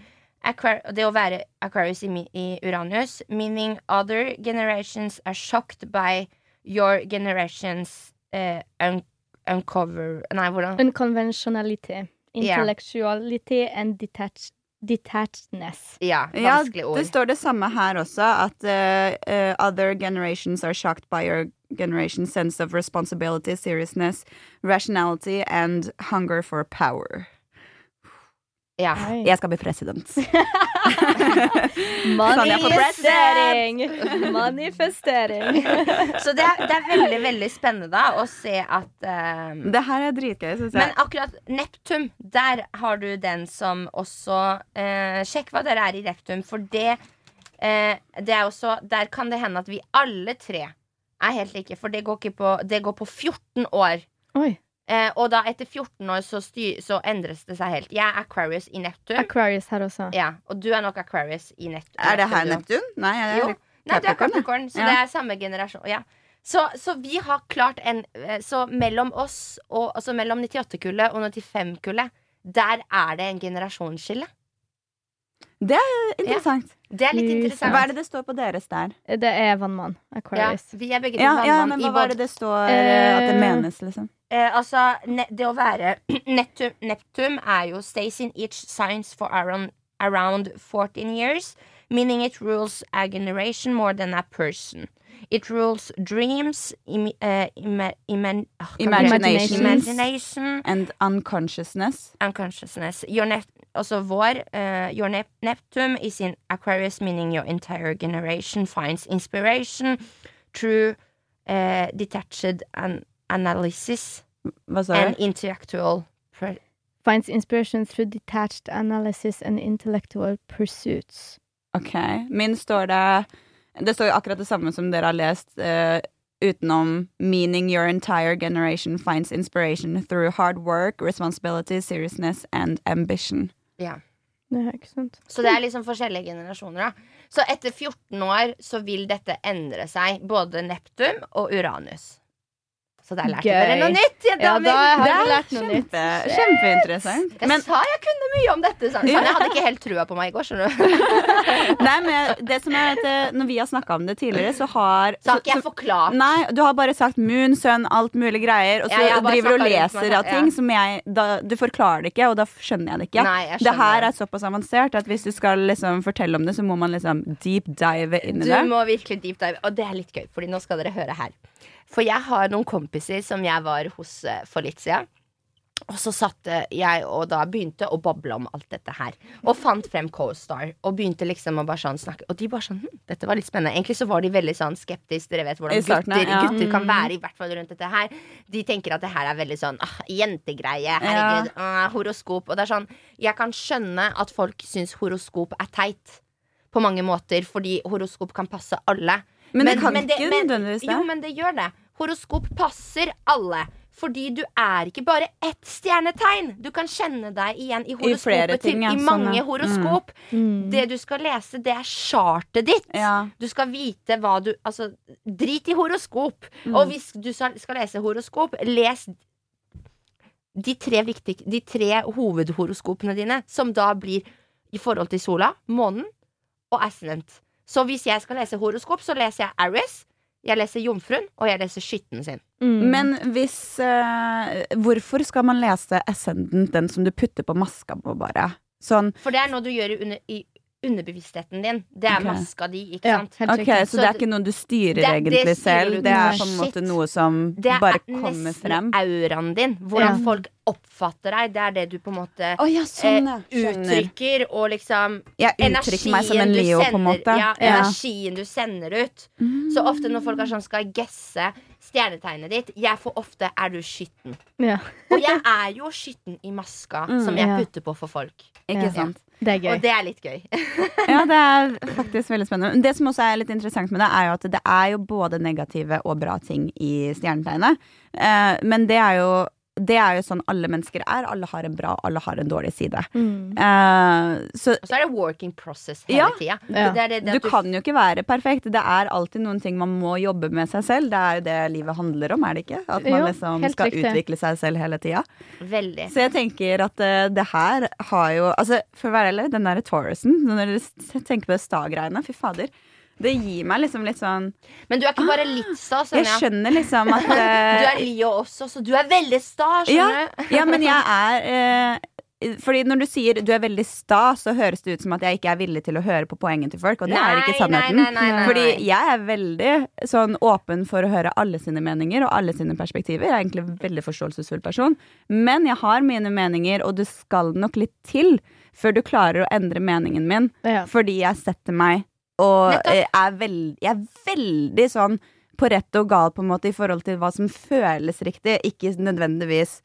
Aquar Det å være Aquarius i, i Uranus, meaning other generations are shocked by your generations uh, un uncover Nei, hvordan? Unconventionality. Intellectuality Intellectuality and detach detachedness. Ja, Ja, vanskelig ord. det står det samme her også, at uh, uh, other generations are shocked by your generation's sense of responsibility, seriousness, rationality and hunger for power. Ja. Jeg skal bli president. *laughs* Manifestering! *laughs* Manifestering. Så det er, det er veldig, veldig spennende da å se at um, Det her er dritgøy, syns Men akkurat Neptun, der har du den som også uh, Sjekk hva dere er i Neptun, for det uh, Det er også Der kan det hende at vi alle tre er helt like, for det går, ikke på, det går på 14 år. Oi. Eh, og da etter 14 år så, styr, så endres det seg helt. Jeg er Aquarius i Neptun. Aquarius her også. Ja, og du er nok Aquarius i Neptun. Er det her. Neptun? Nei, jeg Jo. er Nei, du er Capricorn, ja. Så Ja. det er samme generasjon. Ja. Så, så vi har klart en eh, Så mellom oss, og, altså mellom 98-kullet og 95-kullet, der er det en generasjonsskille. interessant. Det er litt interessant. Hva er det det står på deres der? Det er vannmann. Ja, vi er begge Ja, vannmann. ja, men i hva var det det står eh, at det Eh, menes, liksom? Eh, Altså, det å være *clears throat* Neptun, Neptun er jo stays in each science for around, around 14 years, meaning it rules a generation more than a person. It rules dreams, im, uh, ima, ima, oh? Imaginations. Imagination And unconsciousness. unconsciousness. Your nep also vår, uh, your nep Neptune is in Aquarius, meaning your entire generation finds inspiration through uh, detached an analysis Hva sa and du? intellectual pre finds inspiration through detached analysis and intellectual pursuits. Ok, Min står det Det står jo akkurat det samme som dere har lest, Uh, utenom 'meaning your entire generation finds inspiration through hard work, responsibility, seriousness and ambition'. Ja. Sant? Så det er liksom forskjellige generasjoner. da Så etter 14 år så vil dette endre seg, både Neptun og Uranus. Så der lærte dere noe nytt, Ja, jenter. da har Det vi lært noe nytt. Kjempeinteressant. jeg Men, sa jeg kunne mye om dette. Sånn. Jeg hadde ikke helt trua på meg i går. skjønner du *laughs* nei, men det som er at eh, Når vi har snakka om det tidligere, så har Så har ikke jeg så- forklart. Nei, du har bare sagt moon, sun, alt mulig greier, og så Ja, driver du og leser av ting ja. som jeg da, Du forklarer det ikke, og da skjønner jeg det ikke. Nei, jeg det her er såpass avansert at hvis du skal liksom fortelle om det, så må man liksom deep dive inn i det. Du må virkelig deep dive. Og det er litt gøy, Fordi nå skal dere høre her. For jeg har noen kompiser som jeg var hos eh, for litt siden. Og så satte jeg og da begynte å boble om alt dette her. Og fant frem CoStar. Og begynte liksom å bare sånn snakke. Og de bare sånn hm, Dette var litt spennende. Egentlig så var de veldig sånn skeptiske. Dere vet hvordan starten, gutter, ja. gutter kan være, i hvert fall rundt dette her. De tenker at det her er veldig sånn ah, jentegreie. Herregud. ah, horoskop. Og det er sånn Jeg kan skjønne at folk syns horoskop er teit. På mange måter. Fordi horoskop kan passe alle. Men det kan ikke nødvendigvis det. Jo, men det gjør det. Horoskop passer alle. Fordi du er ikke bare ett stjernetegn. Du kan kjenne deg igjen i horoskopet til ja, i sånn, mange ja. horoskop. Mm. Det du skal lese, det er chartet ditt. Ja. Du skal vite hva du Altså, drit i horoskop. Mm. Og hvis du skal lese horoskop, les de tre, viktig, de tre hovedhoroskopene dine, som da blir i forhold til sola, månen og ascendant. Så hvis jeg skal lese horoskop, så leser jeg Aris, jeg leser Jomfruen, og jeg leser Skytten sin. Mm. Men hvis uh, Hvorfor skal man lese Ascendant, den som du putter på maska på, bare? Sånn, For det er noe du gjør i, under, i underbevisstheten din. Det er okay. maska di, ikke Ja, sant? ok, så, Så det er ikke noe du styrer Det- det egentlig styrer selv? du Det er på en måte noe som bare kommer frem? Det er nesten auraen din. Hvordan Ja. folk oppfatter deg. Det er det du på en måte oh, ja, sånn, eh, uttrykker, og liksom Jeg uttrykker meg som en Leo, sender, på en måte. Ja, Ja. energien du sender ut. Så ofte når folk er sånn skal gesse stjernetegnet ditt, jeg får ofte 'er du skytten'? Ja, Og jeg er jo skytten i maska Mm, som jeg ja. putter på for folk. Ikke Ja. sant? det er gøy. Og det er litt gøy. *laughs* Ja, det er faktisk veldig spennende. Det som også er litt interessant med det, er jo at det er jo både negative og bra ting i stjernetegnet. Eh, men det er jo det er jo sånn alle mennesker er. Alle har en bra, alle har en dårlig side. Mm. Uh, så Og så er det working process hele Ja. tida. Ja. Det er det, det du du kan jo ikke være perfekt. Det er alltid noen ting man må jobbe med seg selv. Det er jo det livet handler om, er det ikke? At man Jo, liksom skal riktig. utvikle seg selv hele tida. Veldig. Så jeg tenker at uh, det her har jo Altså, for å være ærlig, den derre Taurusen, når dere tenker på det sta-greiene, fy fader. Det gir meg liksom litt sånn Men du er ikke bare litt sta, Jeg Jeg skjønner liksom at *laughs* Du eh, er Leo også, så du er veldig sta, ja, skjønner du? ja, men jeg er eh, fordi når du sier du er veldig sta, så høres det ut som at jeg ikke er villig til å høre på poenget til folk. Og det er ikke sannheten. Nei, nei, nei, nei, Fordi jeg er veldig sånn åpen for å høre alle sine meninger og alle sine perspektiver. Jeg er egentlig en veldig forståelsesfull person. Men jeg har mine meninger, og det skal nok litt til før du klarer å endre meningen min. Ja. Fordi jeg setter meg og eh, er, veld, jeg er veldig sånn på rett og gal på en måte i forhold til hva som føles riktig, ikke nødvendigvis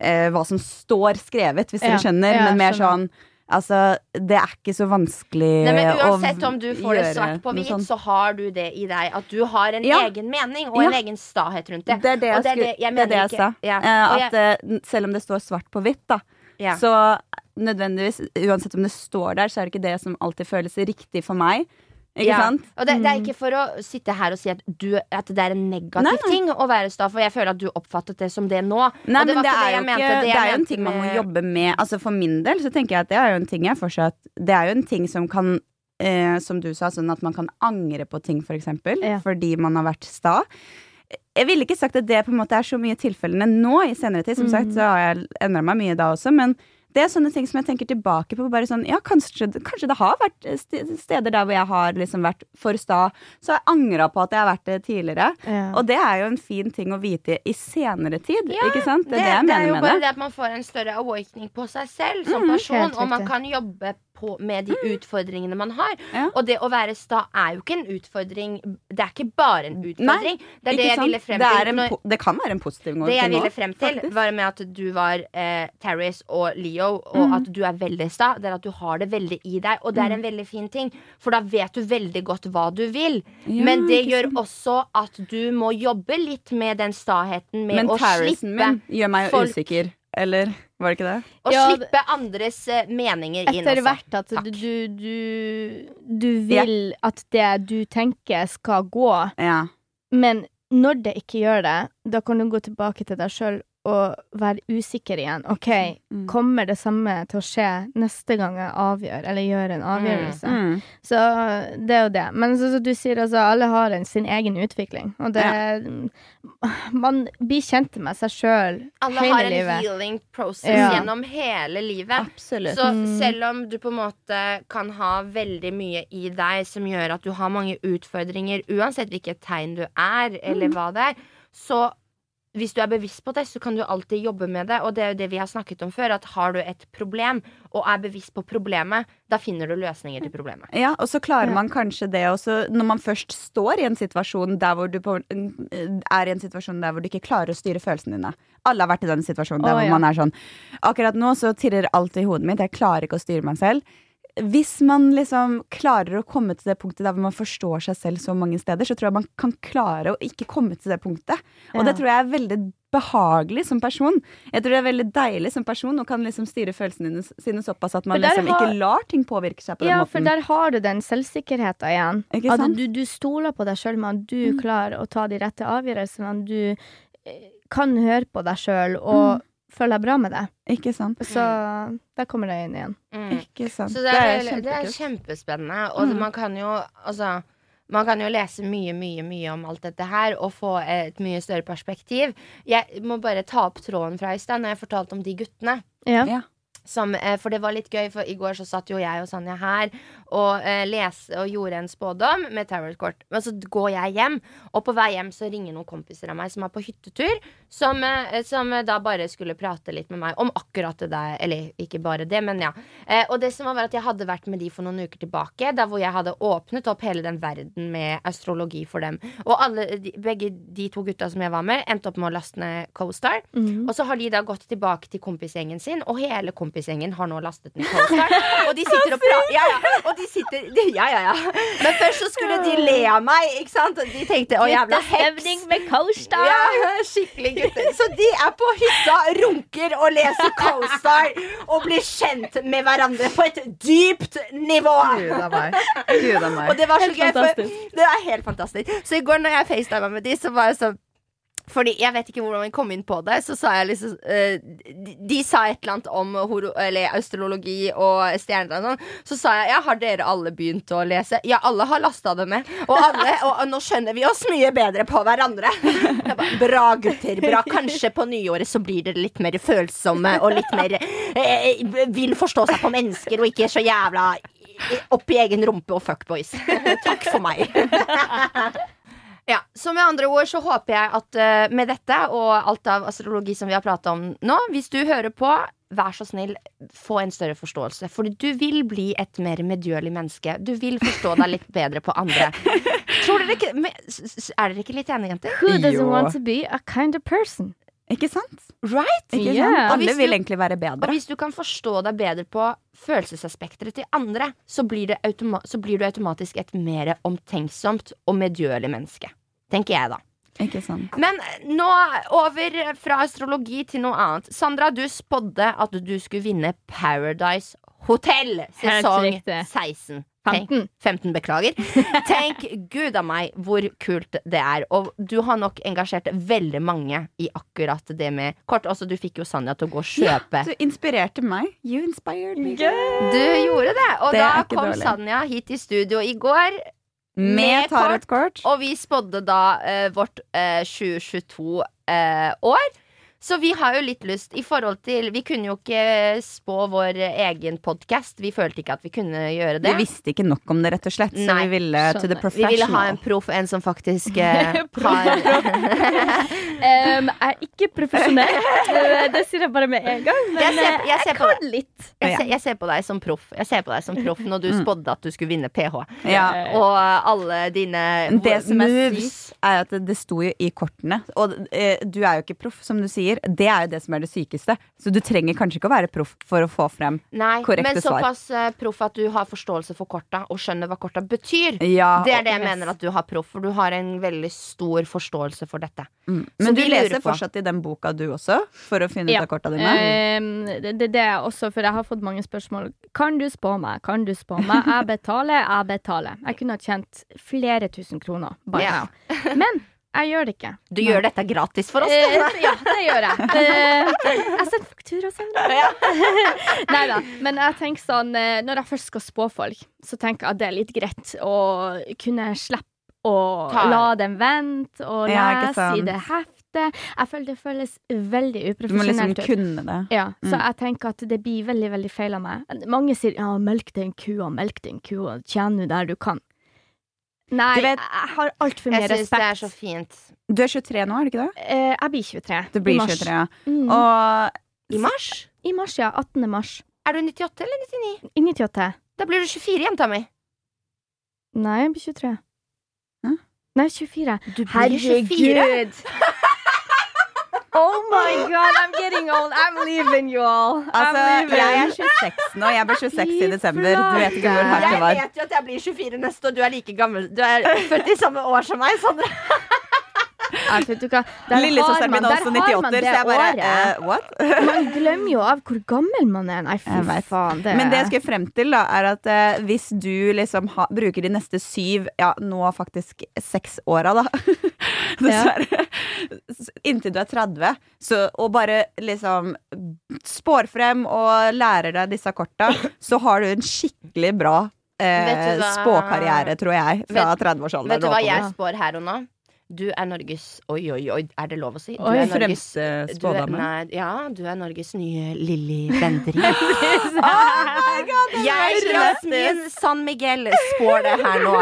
eh, hva som står skrevet, hvis Ja, dere skjønner, ja, men mer sånn Altså, det er ikke så vanskelig Nei, men Uansett om du får det svart på hvit, så har du det i deg. At du har en Ja. egen mening og en egen stahet rundt det. Det er det jeg, det er det- jeg det er det jeg sa. ja. Eh, at eh, selv om det står svart på hvitt, da, Ja. så nødvendigvis, uansett om det står der, så er det ikke det som alltid føles riktig for meg. Ikke Ja. sant? Og det, det er ikke for å sitte her og si at, du, at det er en negativ Nei, nei. ting å være sta, for jeg føler at du oppfattet det som det nå. Nei, det men var det er ikke Det Det er jo en ting man må jobbe med. Altså For min del så tenker jeg at det er jo en ting jeg fortsatt Det er jo en ting som kan eh, Som du sa, sånn at man kan angre på ting, for eksempel. Ja. Fordi man har vært sta. Jeg ville ikke sagt at det på en måte er så mye tilfellene nå i senere tid. Som sagt så har jeg endra meg mye da også, men det er sånne ting som jeg tenker tilbake på. Bare sånn, ja, kanskje, kanskje det har vært steder der hvor jeg har liksom vært for sta. Så har jeg angra på at jeg har vært det tidligere. Ja. Og det er jo en fin ting å vite i senere tid. Ja, ikke sant? Det er det, jeg det er jo bare det. det at man får en større awakening på seg selv som Mm, person, og man kan jobbe på, med de utfordringene man har. Ja. Og det å være sta er jo ikke en utfordring. Det er ikke bare en utfordring. det er det jeg sant? ville frem det, til. en, når- det kan være en positiv det jeg ville frem til, faktisk. var med at du var eh, Terris og Leo, og at du er veldig sta. Det er at du har det veldig i deg, og det er en veldig fin ting. For da vet du veldig godt hva du vil. Ja, Men det gjør sant. også at du må jobbe litt med den staheten med Men å slippe min gjør meg jo usikker. Eller var det ikke det? Å Ja, slippe andres eh, meninger inn Etter hvert at du, du, du vil at det du tenker skal gå, Ja. men når det ikke gjør det, da kan du gå tilbake til deg sjøl og være usikker igjen. OK, Mm. kommer det samme til å skje neste gang jeg avgjør, eller gjør en avgjørelse? Mm. Så det er jo det. Men som du sier, altså, alle har en, sin egen utvikling. Og det *laughs* Man blir kjent med seg sjøl Alle har en livet. healing process Ja. gjennom hele livet. Absolutt. Så Mm. selv om du på en måte kan ha veldig mye i deg som gjør at du har mange utfordringer, uansett hvilket tegn du er, eller hva det er, så hvis du er bevisst på det, så kan du alltid jobbe med det. Og det er jo det vi har snakket om før, at har du et problem, og er bevisst på problemet, da finner du løsninger til problemet. Ja, og så klarer man kanskje det også når man først står i en situasjon der hvor du på, er i en situasjon der hvor du ikke klarer å styre følelsene dine. Alle har vært i den situasjonen der Å, hvor ja. man er sånn Akkurat nå så tirrer alt i hodet mitt, jeg klarer ikke å styre meg selv. Hvis man liksom klarer å komme til det punktet der man forstår seg selv så mange steder, så tror jeg man kan klare å ikke komme til det punktet. Og det tror jeg er veldig behagelig som person. Jeg tror det er veldig deilig som person og kan liksom styre følelsene sine såpass at man liksom har- ikke lar ting påvirke seg på den Ja, for der har du den selvsikkerheten igjen. At du, du stoler på deg sjøl at du Mm. klarer å ta de rette avgjørelsene. Du eh, kan høre på deg sjøl og føle jeg bra med det. Ikke sant? Så der kommer det inn igjen. Mm. Ikke sant. Så det er, det er, kjempekult. kjempespennende, og Mm. man kan jo altså man kan jo lese mye, mye, mye om alt dette her og få et mye større perspektiv. Jeg må bare ta opp tråden fra i stad når jeg fortalte om de guttene. Ja. Ja. Som, eh, for det var litt gøy, for i går så satt jo jeg og Sanja her og eh, leste og gjorde en spådom med tarotkort. Men så går jeg hjem, og på vei hjem så ringer noen kompiser av meg som er på hyttetur, som, eh, som da bare skulle prate litt med meg om akkurat det der. Eller ikke bare det, men ja. Eh, og det som var, var at jeg hadde vært med de for noen uker tilbake, der hvor jeg hadde åpnet opp hele den verden med astrologi for dem. Og alle, de, begge de to gutta som jeg var med, endte opp med å laste ned CoStar. Mm. Og så har de da gått tilbake til kompisgjengen sin, og hele kompisgjengen har nå lastet ned Polestar. Og de sitter og prater ja, ja. De sitter de, Ja, ja, ja. Men først så skulle de le av meg, ikke sant? Og de tenkte å, jævla heks. Med! Ja, skikkelig gutter. Så de er på hytta, runker og leser Coastar og blir kjent med hverandre på et dypt nivå. Gud a meg. Gud a meg. Og det var så Helt gøy, for det er helt fantastisk. Så i går når jeg facetima med de, så var jeg sånn fordi Jeg vet ikke hvordan vi kom inn på det. Så sa jeg liksom uh, de, de sa et eller annet om horo, eller astrologi og stjerner og sånn. Så sa jeg ja, har dere alle begynt å lese? Ja, alle har lasta det med. Og, alle, og, og nå skjønner vi oss mye bedre på hverandre. Bare, bra, gutter. Bra. Kanskje på nyåret så blir dere litt mer følsomme og litt mer uh, vil forstå seg på mennesker og ikke så jævla opp i egen rumpe og fuckboys. Takk for meg. Ja, så med andre ord så håper jeg at eh, med dette og alt av astrologi som vi har pratet om nå, hvis du hører på, vær så snill, få en større forståelse. Fordi du vil bli et mer medgjørlig menneske. Du vil forstå deg litt bedre på andre. *laughs* Tror dere ikke, Er dere ikke litt enige, jenter? Who doesn't want to be a kind of person? Ikke sant? Right? Ikke Yeah. sant? Alle vil du- egentlig være bedre. Og hvis du kan forstå deg bedre på følelsesaspekter til andre, så blir, det automa så blir du automatisk et mer omtenksomt og medgjørlig menneske. Tenker jeg, da. Ikke sant? Men nå over fra astrologi til noe annet. Sandra, du spådde at du skulle vinne Paradise Hotel sesong 16. 15. 15, beklager. *laughs* Tenk gud av meg hvor kult det er. Og du har nok engasjert veldig mange i akkurat det med kort. Altså, du fikk jo Sanja til å gå og kjøpe. Ja, Du inspirerte meg. You inspired me. Du gjorde det. Og Det da kom dårlig. Sanja hit i studio i går. Med tarotkort. Og vi spådde da eh, vårt eh, 2022-år. Så vi har jo litt lyst i forhold til Vi kunne jo ikke spå vår egen podkast. Vi følte ikke at vi kunne gjøre det. Vi visste ikke nok om det, rett og slett, så Nei, vi ville to the professional. Vi ville ha en proff, en som faktisk *laughs* eh, har *laughs* Um, jeg er ikke profesjonell, Eh, *laughs* det sier jeg bare med en gang. Men Jeg ser- eh, jeg ser jeg på kan litt. jeg, ser, jeg ser på deg som proff. Jeg ser på deg som proff når du spådde at du skulle vinne PH. Ja. Og alle dine Det som er moves. er at det, det sto jo i kortene. Og uh, du er jo ikke proff, som du sier. Det er jo det som er det sykeste. Så du trenger kanskje ikke å være proff for å få frem Nei, korrekte men såpass eh, proff at du har forståelse for korta og skjønner hva korta betyr. Ja, Det er det jeg yes. mener at du har proff, for du har en veldig stor forståelse for dette. Mm. Men du leser fortsatt i den boka, du også? For å finne Ja. ut av korta dine? Uh, det, det, det er også, for jeg har fått mange spørsmål. Kan du spå meg? Kan du spå meg? *laughs* Jeg betaler, jeg betaler. Jeg kunne ha tjent flere tusen kroner bare Ja. now. Men jeg gjør det ikke. Du gjør dette gratis for oss. Eh, ja, det gjør jeg. *laughs* Eh, jeg sender faktura senere. *laughs* Nei da. Men jeg tenker sånn eh, når jeg først skal spå folk, så tenker jeg at det er litt greit å kunne slippe å Ta- la dem vente og Ja, lese i det heftet. Jeg føler det føles veldig uprofesjonelt. Du må liksom kunne det. Ja, så Mm. jeg tenker at det blir veldig, veldig feil av meg. Mange sier ja, melk den kua, melk den kua, tjen nå der du kan. Nei, Du vet- jeg har altfor mye Jeg syns det er så fint. Du er 23 nå, er du ikke det? Eh, jeg blir 23. Du i blir mars. 23, ja. Mm. Og I mars? I mars, ja. 18. mars. Er du 98 eller 99? I 98. Da blir du 24, jenta mi. Nei, jeg blir 23. Hæ? Nei, 24. Du blir 24. *laughs* Oh my god, I'm getting old. I'm leaving you all. I'm altså, leaving. jeg er 26 nå. Jeg ble 26 i desember. Du vet ikke hvor hardt det var. Jeg vet jo at jeg blir 24 neste år. Du er like gammel. Du er født i samme år som meg, Sondre. Lillesøsteren min er også der har man 98, det så jeg bare eh, What? *laughs* Man glemmer jo av hvor gammel man er. Nei, fy faen. Det Men det jeg skal frem til, da, er at uh, hvis du liksom ha, bruker de neste syv, ja, nå faktisk seks åra, da *laughs* Dessverre. Inntil du er 30, så, og bare liksom spår frem og lærer deg disse korta, *laughs* så har du en skikkelig bra eh, hva- spåkarriere, tror jeg, fra Vet- 30-årsalderen. Vet du hva jeg spår her og nå? Du er Norges Oi, oi, oi, er det lov å si? Du Oi, Fremste er, spådame. ja, du er Norges nye Lilly Bendriss. *laughs* Oh Jeg, Jasmin San Miguel, spår det her nå.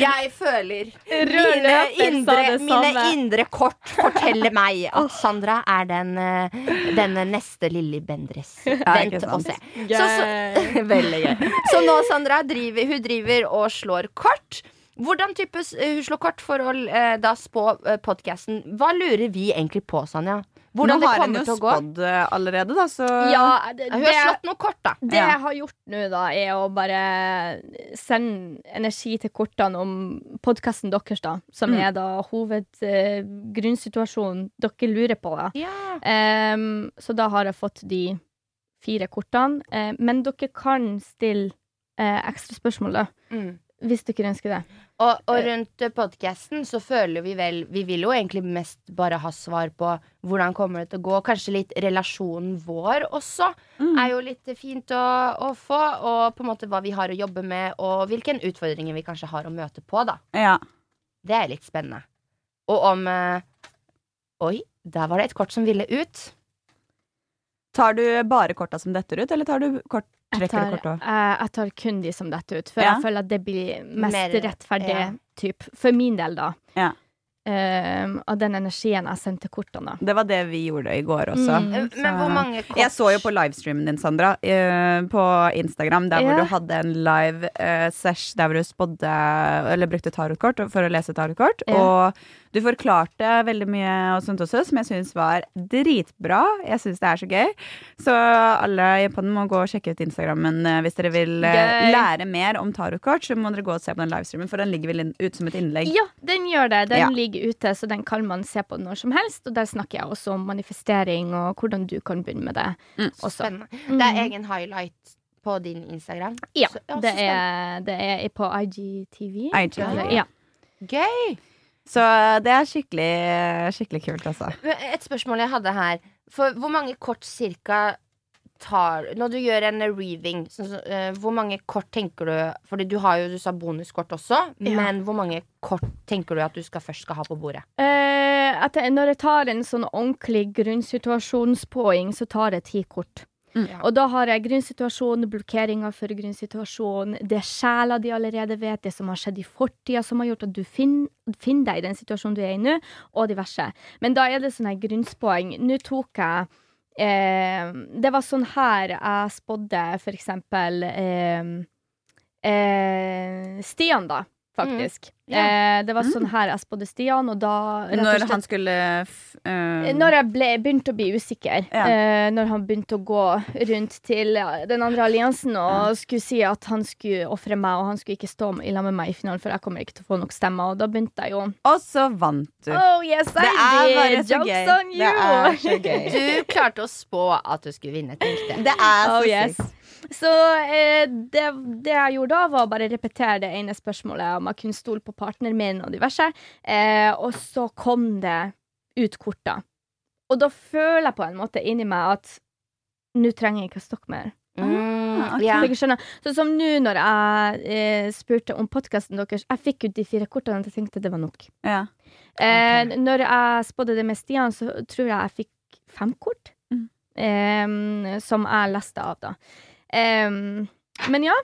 Jeg føler mine indre, mine indre kort forteller meg *laughs* at Sandra er den, eh, den neste Lilly Bendriss. Vent og se. Så, så, *laughs* veldig gøy. Så nå, Sandra, driver, hun driver og slår kort. Hvordan type s- hun slår kort for å eh, da spå uh, podkasten? Hva lurer vi egentlig på, Sanja? Hvordan Nå har hun jo spådd eh, allerede, da, så Ja, det, Hun har slått noe kort, da. det Ja. jeg har gjort nå, da, er å bare sende energi til kortene om podkasten deres, da. Som Mm. er da hovedgrunnsituasjonen dere lurer på, da. Ja. Um, så da har jeg fått de fire kortene. Uh, men dere kan stille uh, ekstra spørsmål, da. Mm. Hvis dere ønsker det. Og, og rundt podkasten så føler vi vel Vi vil jo egentlig mest bare ha svar på hvordan kommer det til å gå. Kanskje litt relasjonen vår også Mm. er jo litt fint å, å få. Og på en måte hva vi har å jobbe med, og hvilke utfordringer vi kanskje har å møte på, da. ja. Det er litt spennende. Og om eh, Oi, der var det et kort som ville ut. Tar du bare korta som detter ut, eller tar du kort, Jeg trekker tar, eh, jeg tar kun de som detter ut, for Ja. jeg føler at det blir mest Mer- rettferdig ja. type. For min del, da. Ja. Ehm, av den energien jeg sendte kortene. da. Det var det vi gjorde i går også. Mm. så. Men hvor mange kort Jeg så jo på livestreamen din, Sandra, uh, på Instagram, der hvor du hadde en live uh, sesh der hvor du spådde Eller brukte tarotkort for å lese tarotkort. Yeah. Og du forklarte veldig mye og sånt også, som jeg syns var dritbra. Jeg syns det er så gøy. Så alle i Japan må gå og sjekke ut Instagrammen uh, hvis dere vil eh, lære mer om tarotkort. Så må dere gå og se på den livestreamen, for den ligger vel ut som et innlegg. Ja, den gjør det. Den Ja. ligger ute, så den kan man se på når som helst. Og der snakker jeg også om manifestering og hvordan du kan begynne med det Mm. også. Spennende. Det er Mhm. egen highlight på din Instagram. Ja, Så- ja, det er, det er på IGTV. IGTV. Ja. Ja. Gøy! Så det er skikkelig, skikkelig kult, altså. Et spørsmål jeg hadde her. For hvor mange kort cirka tar Når du gjør en reading, så, eh, hvor mange kort tenker du Fordi du har jo, du sa bonuskort også, Ja. men hvor mange kort tenker du at du skal først skal ha på bordet? Uh, at jeg, når jeg tar en sånn ordentlig grunnsituasjonspåing, så tar jeg ti kort. Mm. Og da har jeg grunnsituasjon, blokkeringer for grunnsituasjon, det sjela de allerede vet, det som har skjedd i fortida som har gjort at du finner, finner deg i den situasjonen du er i nå, og diverse. Men da er det sånn her grunnspåing. Nå tok jeg eh, Det var sånn her jeg spådde for eksempel eh, eh, Stian, da, faktisk. Ja. Eh, det var sånn her jeg spådde Stian, og da og Når slett- han skulle f eh, når jeg ble, begynte å bli usikker, Ja. eh, når han begynte å gå rundt til den andre alliansen og skulle si at han skulle ofre meg, og han skulle ikke stå i lag med meg i finalen, for jeg kommer ikke til å få nok stemmer. Og da begynte jeg jo Og så vant du. Oh yes, I Det er bare så gøy. Det er så gøy. Du klarte å spå at du skulle vinne, tenkte jeg. Det er så Oh, yes. sykt. Så eh, det, det jeg gjorde da, var å bare repetere det ene spørsmålet om jeg kunne stole på partneren min og diverse. Eh, og så kom det ut kort, da. Og da føler jeg på en måte inni meg at nå trenger jeg ikke å stokke mer. Mm, okay. yeah. Så. Sånn som nå når jeg eh, spurte om podkasten deres. Jeg fikk ut de fire kortene, og jeg tenkte det var nok. Ja. Eh, Når jeg spådde det med Stian, så tror jeg jeg fikk fem kort. Mm. Eh, som jeg leste av, da. Eh, men ja.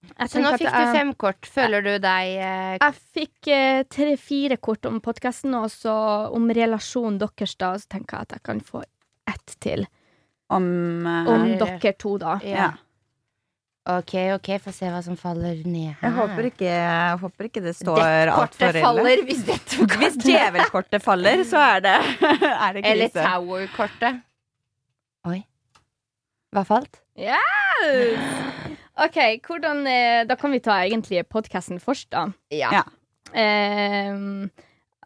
Så nå fikk jeg, du fem kort. Føler du deg eh, Jeg fikk eh, tre-fire kort om podkasten, og så om relasjonen deres, da. Så tenker jeg at jeg kan få ett til. Om, uh, Om dere to, da. Ja. Ja. OK, OK, få se hva som faller ned her. Jeg håper ikke, jeg håper ikke det står altfor ille. faller hvis dette Hvis djevelkortet faller, så er det, *laughs* er det Eller krise. Tower-kortet. Oi. Hva falt? Yes! OK, hvordan eh, Da kan vi ta egentlig podkasten først, da. Ja. Ja. Ehm,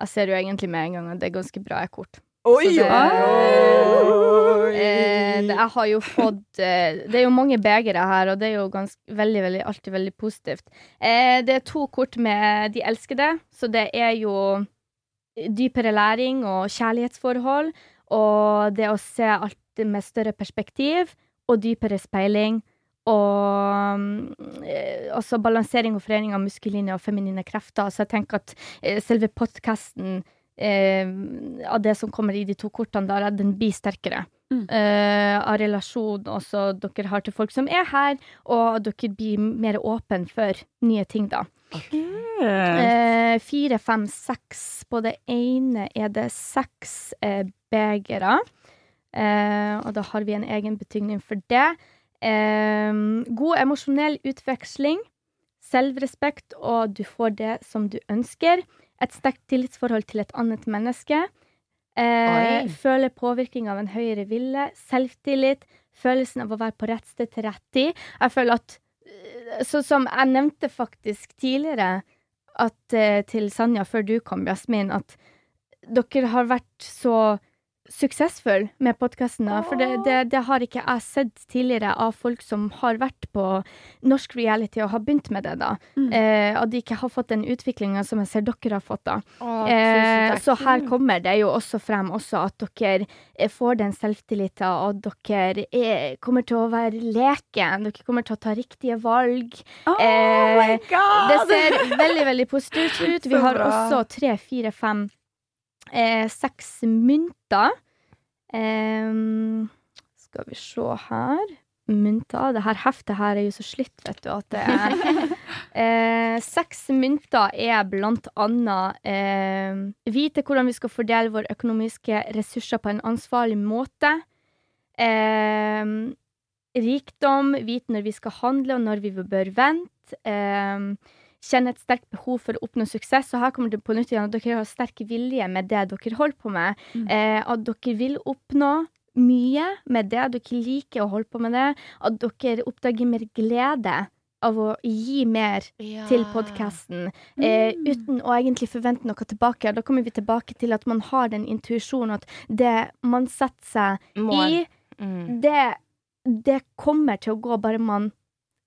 jeg ser jo egentlig med en gang at det er ganske bra kort. Oi, det- oi. Eh, det, jeg har jo fått eh, Det er jo mange begere her, og det er jo ganske, veldig, veldig, alltid veldig positivt. Eh, det er to kort med De elskede, så det er jo dypere læring og kjærlighetsforhold, og det å se alt med større perspektiv, og dypere speiling. Og eh, også balansering og forening av muskuline og feminine krefter. Så jeg tenker at eh, selve podkasten eh, av det som kommer i de to kortene, der, den blir sterkere. Mm. Eh, av relasjon også dere har til folk som er her, og dere blir mer åpne for nye ting, da. Eh, fire, fem, seks. På det ene er det seks eh, begere. Eh, og da har vi en egen betydning for det. Eh, god emosjonell utveksling. Selvrespekt, og du får det som du ønsker. Et sterkt tillitsforhold til et annet menneske. Eh, føle påvirkning av en høyere ville. Selvtillit. Følelsen av å være på rett sted til rett tid. Jeg føler at Sånn som jeg nevnte faktisk tidligere at, eh, til Sanja før du kom, Jasmin, at dere har vært så suksessfull med podkasten. For det, det, det har ikke jeg sett tidligere av folk som har vært på norsk reality og har begynt med det, da. Mm. Eh, at de ikke har fått den utviklinga som jeg ser dere har fått, da. Å, Eh, så her kommer det jo også frem også at dere eh, får den selvtilliten, og dere er, kommer til å være leken. Dere kommer til å ta riktige valg. Oh eh! Det ser veldig, veldig positivt ut. *laughs* Vi har også tre, fire, fem, eh, seks mynter. Em, skal vi se her Mynter. Det her heftet her er jo så slitt, vet du, at det er *laughs* eh, Seks mynter er blant annet eh, vite hvordan vi skal fordele våre økonomiske ressurser på en ansvarlig måte. Eh, rikdom, vite når vi skal handle og når vi bør vente. Eh, kjenne et sterkt behov for å oppnå suksess. Så her kommer det på nytt igjen at dere har sterk vilje med det dere holder på med. Mm. Eh, at dere vil oppnå mye med det. Dere liker å holde på med det. At dere oppdager mer glede av å gi mer Ja. til podkasten eh, Mm. uten å egentlig forvente noe tilbake. Da kommer vi tilbake til at man har den intuisjonen at det man setter seg Mål. i, Mm. det, det kommer til å gå bare man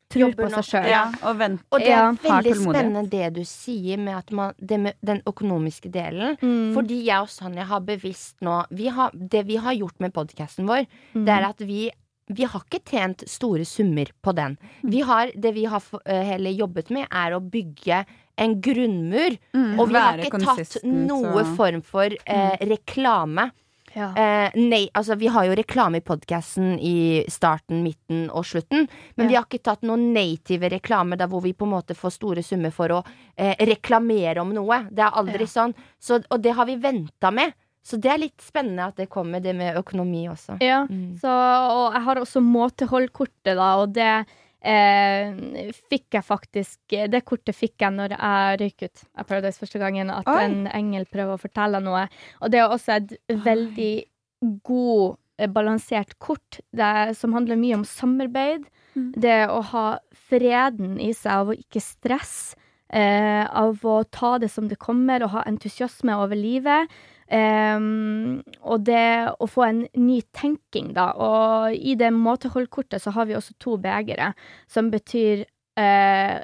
tror på seg sjøl. Ja, og. Og det er veldig spennende det du sier med, at man, det med den økonomiske delen. Mm. Fordi jeg og Sanja har bevisst nå vi har, Det vi har gjort med podkasten vår, Mm. det er at vi vi har ikke tjent store summer på den. Mm. Vi har, det vi har eh, heller jobbet med, er å bygge en grunnmur. Mm. Og vi har ikke tatt noe Mm. form for eh, reklame. Ja. Eh, nei, altså vi har jo reklame i podkasten i starten, midten og slutten. Men Ja. vi har ikke tatt noen native reklame der hvor vi på en måte får store summer for å eh, reklamere om noe. Det er aldri Ja. sånn. Så, og det har vi venta med. Så det er litt spennende at det kommer, det med økonomi også. Ja, Mm. så, og jeg har også måteholdkortet, da, og det eh, fikk jeg faktisk Det kortet fikk jeg når jeg røyk ut av Paradise første gangen, at Oi. en engel prøver å fortelle noe. Og det er også et veldig god, eh, balansert kort det, som handler mye om samarbeid. Mm. Det å ha freden i seg, av å ikke stresse. Eh, av å ta det som det kommer, og ha entusiasme over livet. Ehm, og det å få en ny tenking, da. Og i det måteholdkortet så har vi også to begere, som betyr uh,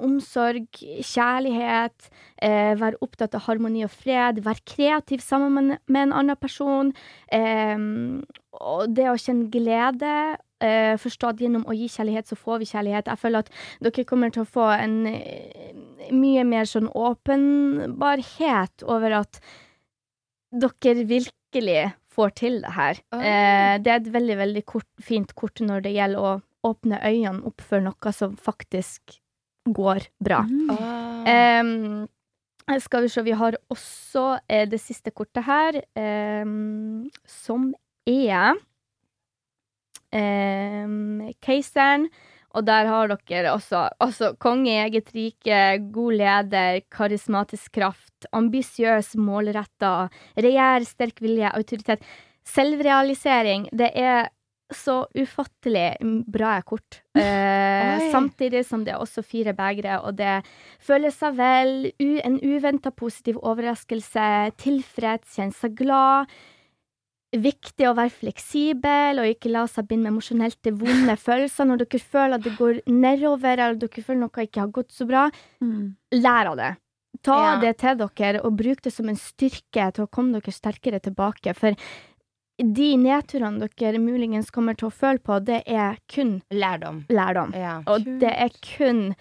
omsorg, kjærlighet, uh, være opptatt av harmoni og fred, være kreativ sammen med, en annen person. Um, og det å kjenne glede. Uh, forstå at gjennom å gi kjærlighet, så får vi kjærlighet. Jeg føler at dere kommer til å få en mye mer sånn åpenbarhet over at dere virkelig får til det her. Oh. Eh, det er et veldig, veldig kort, fint kort når det gjelder å åpne øynene opp for noe som faktisk går bra. Mm. Oh. Eh, skal vi se, vi har også eh, det siste kortet her, som er Keiseren. Og der har dere også, altså, konge i eget rike, god leder, karismatisk kraft, ambisiøs, målretta, regjer, sterk vilje, autoritet. Selvrealisering. Det er så ufattelig bra kort. Eh, samtidig som det er også fire begre, og det føler seg vel, en uventa positiv overraskelse, tilfreds, kjenner seg glad. Viktig å være fleksibel og ikke la seg binde med emosjonelt til vonde følelser. Når dere føler at det går nedover, eller dere føler noe ikke har gått så bra, Mm. lær av det. Ta Ja. det til dere, og bruk det som en styrke til å komme dere sterkere tilbake. For de nedturene dere muligens kommer til å føle på, det er kun Lærdom. lærdom. Ja. Og det er kun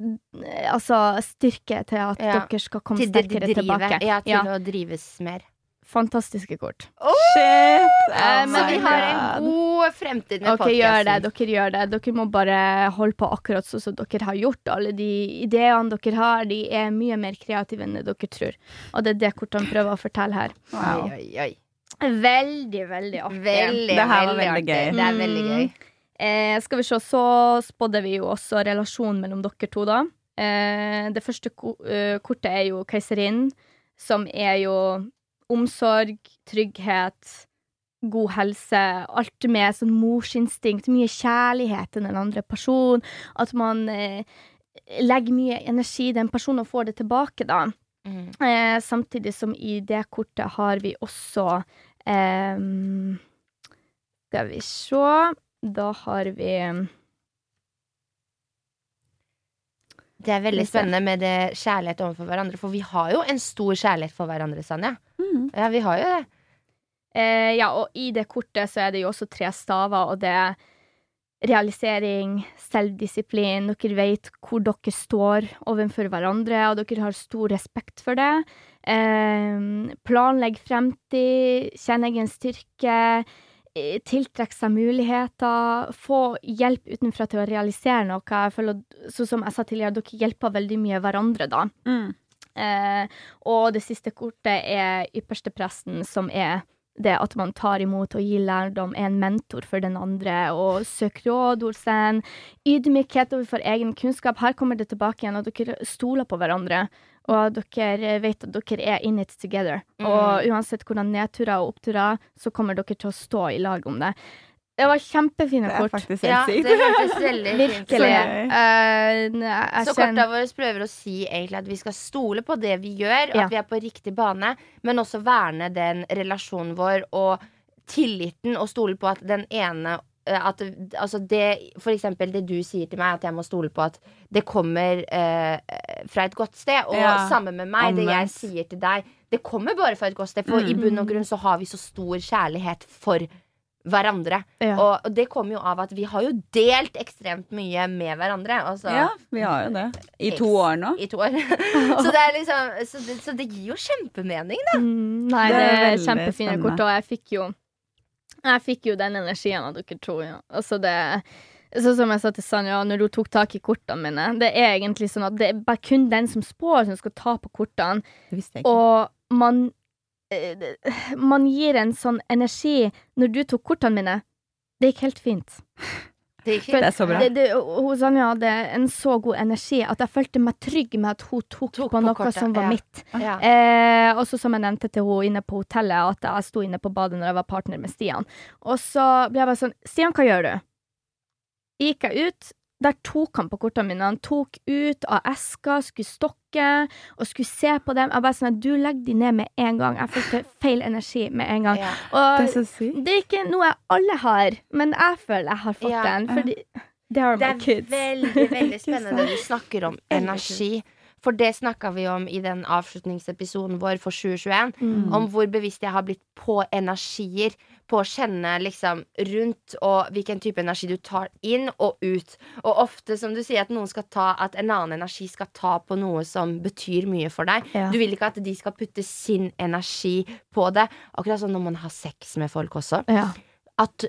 altså styrke til at Ja. dere skal komme Til sterkere drivet. tilbake. Ja, til å drives mer. Fantastiske kort. Shit! Eh, Oh Så vi har en God. fremtid med Ok, gjør det. Dere gjør det. Dere må bare holde på akkurat sånn som dere har gjort. Alle de ideene dere har, de er mye mer kreative enn det dere tror. Og det er det kortene prøver å fortelle her. Wow. Oi, oi, oi. Veldig, veldig artig. Veldig, Det her var veldig veldig gøy. Det er veldig Mm. gøy. Eh, skal vi se, så spådde vi jo også relasjonen mellom dere to, da. Eh, det første ko eh, kortet er jo keiserinnen, som er jo omsorg, trygghet, god helse. Alt med sånn morsinstinkt, mye kjærlighet til den andre personen. At man eh, legger mye energi i den personen og får det tilbake, da. Mm. Eh, samtidig som i det kortet har vi også eh, Skal vi se Da har vi Det er veldig spennende med det kjærlighet overfor hverandre, for vi har jo en stor kjærlighet for hverandre, Sanja. Mm. Ja, vi har jo det. eh, Ja, og i det kortet så er det jo også tre staver, og det er realisering, selvdisiplin. Dere vet hvor dere står overfor hverandre, og dere har stor respekt for det. Eh, planlegg fremtid, kjenn egen styrke. Tiltrekke seg muligheter, få hjelp utenfra til å realisere noe. Jeg føler, sånn som jeg sa tidligere, dere hjelper veldig mye hverandre da. Mm. Eh, og det siste kortet er ypperstepresten, som er det at man tar imot og gir lærdom, er en mentor for den andre, og søker råd hos en. Ydmykhet overfor egen kunnskap. Her kommer det tilbake igjen, at dere stoler på hverandre. Og dere vet at dere er in it together. Og uansett hvordan nedturer og oppturer, så kommer dere til å stå i lag om det. Det var kjempefine kort. Det er faktisk helt sykt. Ja, det hørtes veldig fint ut. Uh, gøy. Eh, Så kortene korta våre prøver å si egentlig at vi skal stole på det vi gjør, Ja. at vi er på riktig bane, men også verne den relasjonen vår og tilliten og stole på at den ene at, altså det, for eksempel det du sier til meg, at jeg må stole på at det kommer eh, fra et godt sted. Og Ja. samme med meg, det jeg sier til deg. Det kommer bare fra et godt sted, for Mm. i bunn og grunn så har vi så stor kjærlighet for hverandre. Ja. Og, og det kommer jo av at vi har jo delt ekstremt mye med hverandre. Altså, Ja, vi har jo det. I to Eks- år nå. I to år. *laughs* så, det er liksom, så, det, så det gir jo kjempemening, da. Mm, nei, Det det er er, kjempefine spennende. kort, og jeg fikk jo Jeg fikk jo den energien av dere to, ja. Altså det Sånn som jeg sa til Sanja når hun tok tak i kortene mine. Det er egentlig sånn at det er bare kun den som spår, som skal ta på kortene. Det visste jeg ikke. Og man eh, Man gir en sånn energi Når du tok kortene mine, det gikk helt fint. Det gikk ikke, Det er så bra. Det, det, hun Sanja hadde en så god energi at jeg følte meg trygg med at hun tok, Tok på på noe kortet, som var ja. mitt. ja. Eh, og så som jeg nevnte til hun inne på hotellet, at jeg sto inne på badet når jeg var partner med Stian. Og så ble jeg bare sånn Stian, hva gjør du? Gikk jeg ut. Der tok han på kortene mine. Han tok ut av eska, skulle stokke og skulle se på dem. Jeg bare sånn Du legger de ned med en gang. Jeg følte feil energi med en gang. Ja. Og Det er så sykt. det er ikke noe alle har, men jeg føler jeg har fått Ja. den. Fordi Det er kids. veldig veldig *laughs* spennende det du snakker om energi. For det snakka vi om i den avslutningsepisoden vår for 2021. Mm. Om hvor bevisst jeg har blitt på energier. På å kjenne liksom rundt, og hvilken type energi du tar inn og ut. Og ofte, som du sier, at noen skal ta At en annen energi skal ta på noe som betyr mye for deg. Ja. Du vil ikke at de skal putte sin energi på det. Akkurat som når man har sex med folk også Ja. at?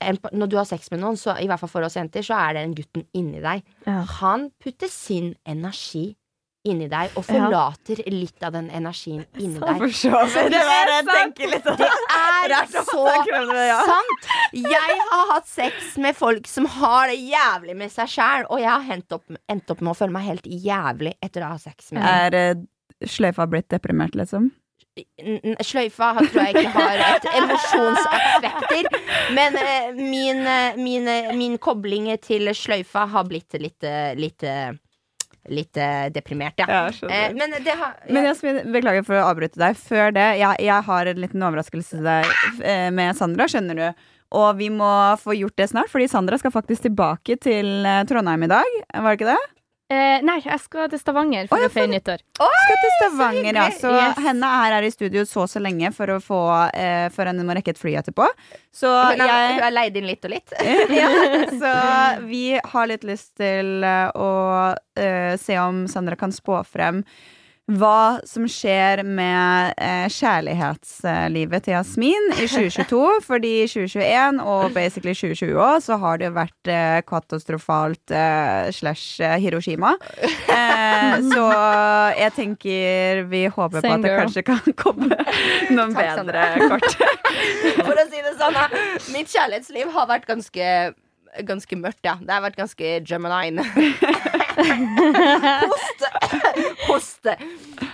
En, når du har sex med noen, så, i hvert fall for oss jenter, så er det en gutten inni deg. Ja. Han putter sin energi inni deg, og Ja. forlater litt av den energien inni deg. Det litt *laughs* er så ja. sant! Jeg har hatt sex med folk som har det jævlig med seg sjæl, og jeg har endt opp, endt opp med å føle meg helt jævlig etter å ha sex med dem. Er uh, sløyfa blitt deprimert, liksom? Sløyfa tror jeg ikke har et emosjonsaspekter. Men eh, min, eh, min, min kobling til sløyfa har blitt litt Litt, litt eh, deprimert, ja. Ja, Eh, men det har Men Jasmin, beklager for å avbryte deg. Før det, jeg, jeg har en liten overraskelse deg eh, med Sandra, skjønner du. Og vi må få gjort det snart, fordi Sandra skal faktisk tilbake til eh, Trondheim i dag. Var det ikke det? Eh, nei, jeg skal til Stavanger for Å, ja, å feire nyttår. Skal til Stavanger, ja. Så Yes. henne er her i studio så og så lenge for å få eh, Før henne må rekke et fly etterpå. Så hun, har, jeg hun har leid inn litt og litt. *laughs* ja, så vi har litt lyst til eh, å eh, se om Sandra kan spå frem hva som skjer med eh, kjærlighetslivet til Jasmin i *laughs* 2022. Fordi i 2021 og basically 2020 òg, så har det jo vært eh, katastrofalt eh, slash eh, Hiroshima. Eh, *laughs* så jeg tenker vi håper på at det girl. kanskje kan komme *laughs* noen Takk, bedre kort. For å si det sånn. Mitt kjærlighetsliv har vært ganske Ganske mørkt, ja. Det har vært ganske Gemini. Hoste. Hoste.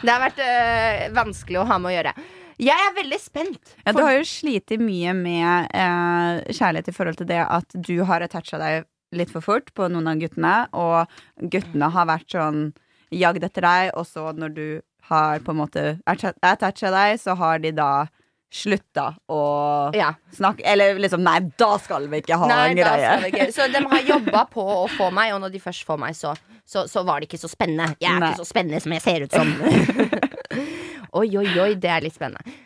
Det har vært øh, vanskelig å ha med å gjøre. Jeg er veldig spent. Ja, du har jo slitt mye med eh, kjærlighet i forhold til det at du har attacha deg litt for fort på noen av guttene, og guttene har vært sånn jagd etter deg, og så når du har på en måte attacha deg, så har de da slutta å ja. snakke Eller liksom Nei, da skal vi ikke ha Nei, en greie. Så de har jobba på å få meg, og når de først får meg, så, så, så var det ikke så spennende. Jeg er Nei. ikke så spennende som jeg ser ut som. *laughs* oi, oi, oi, det er litt spennende.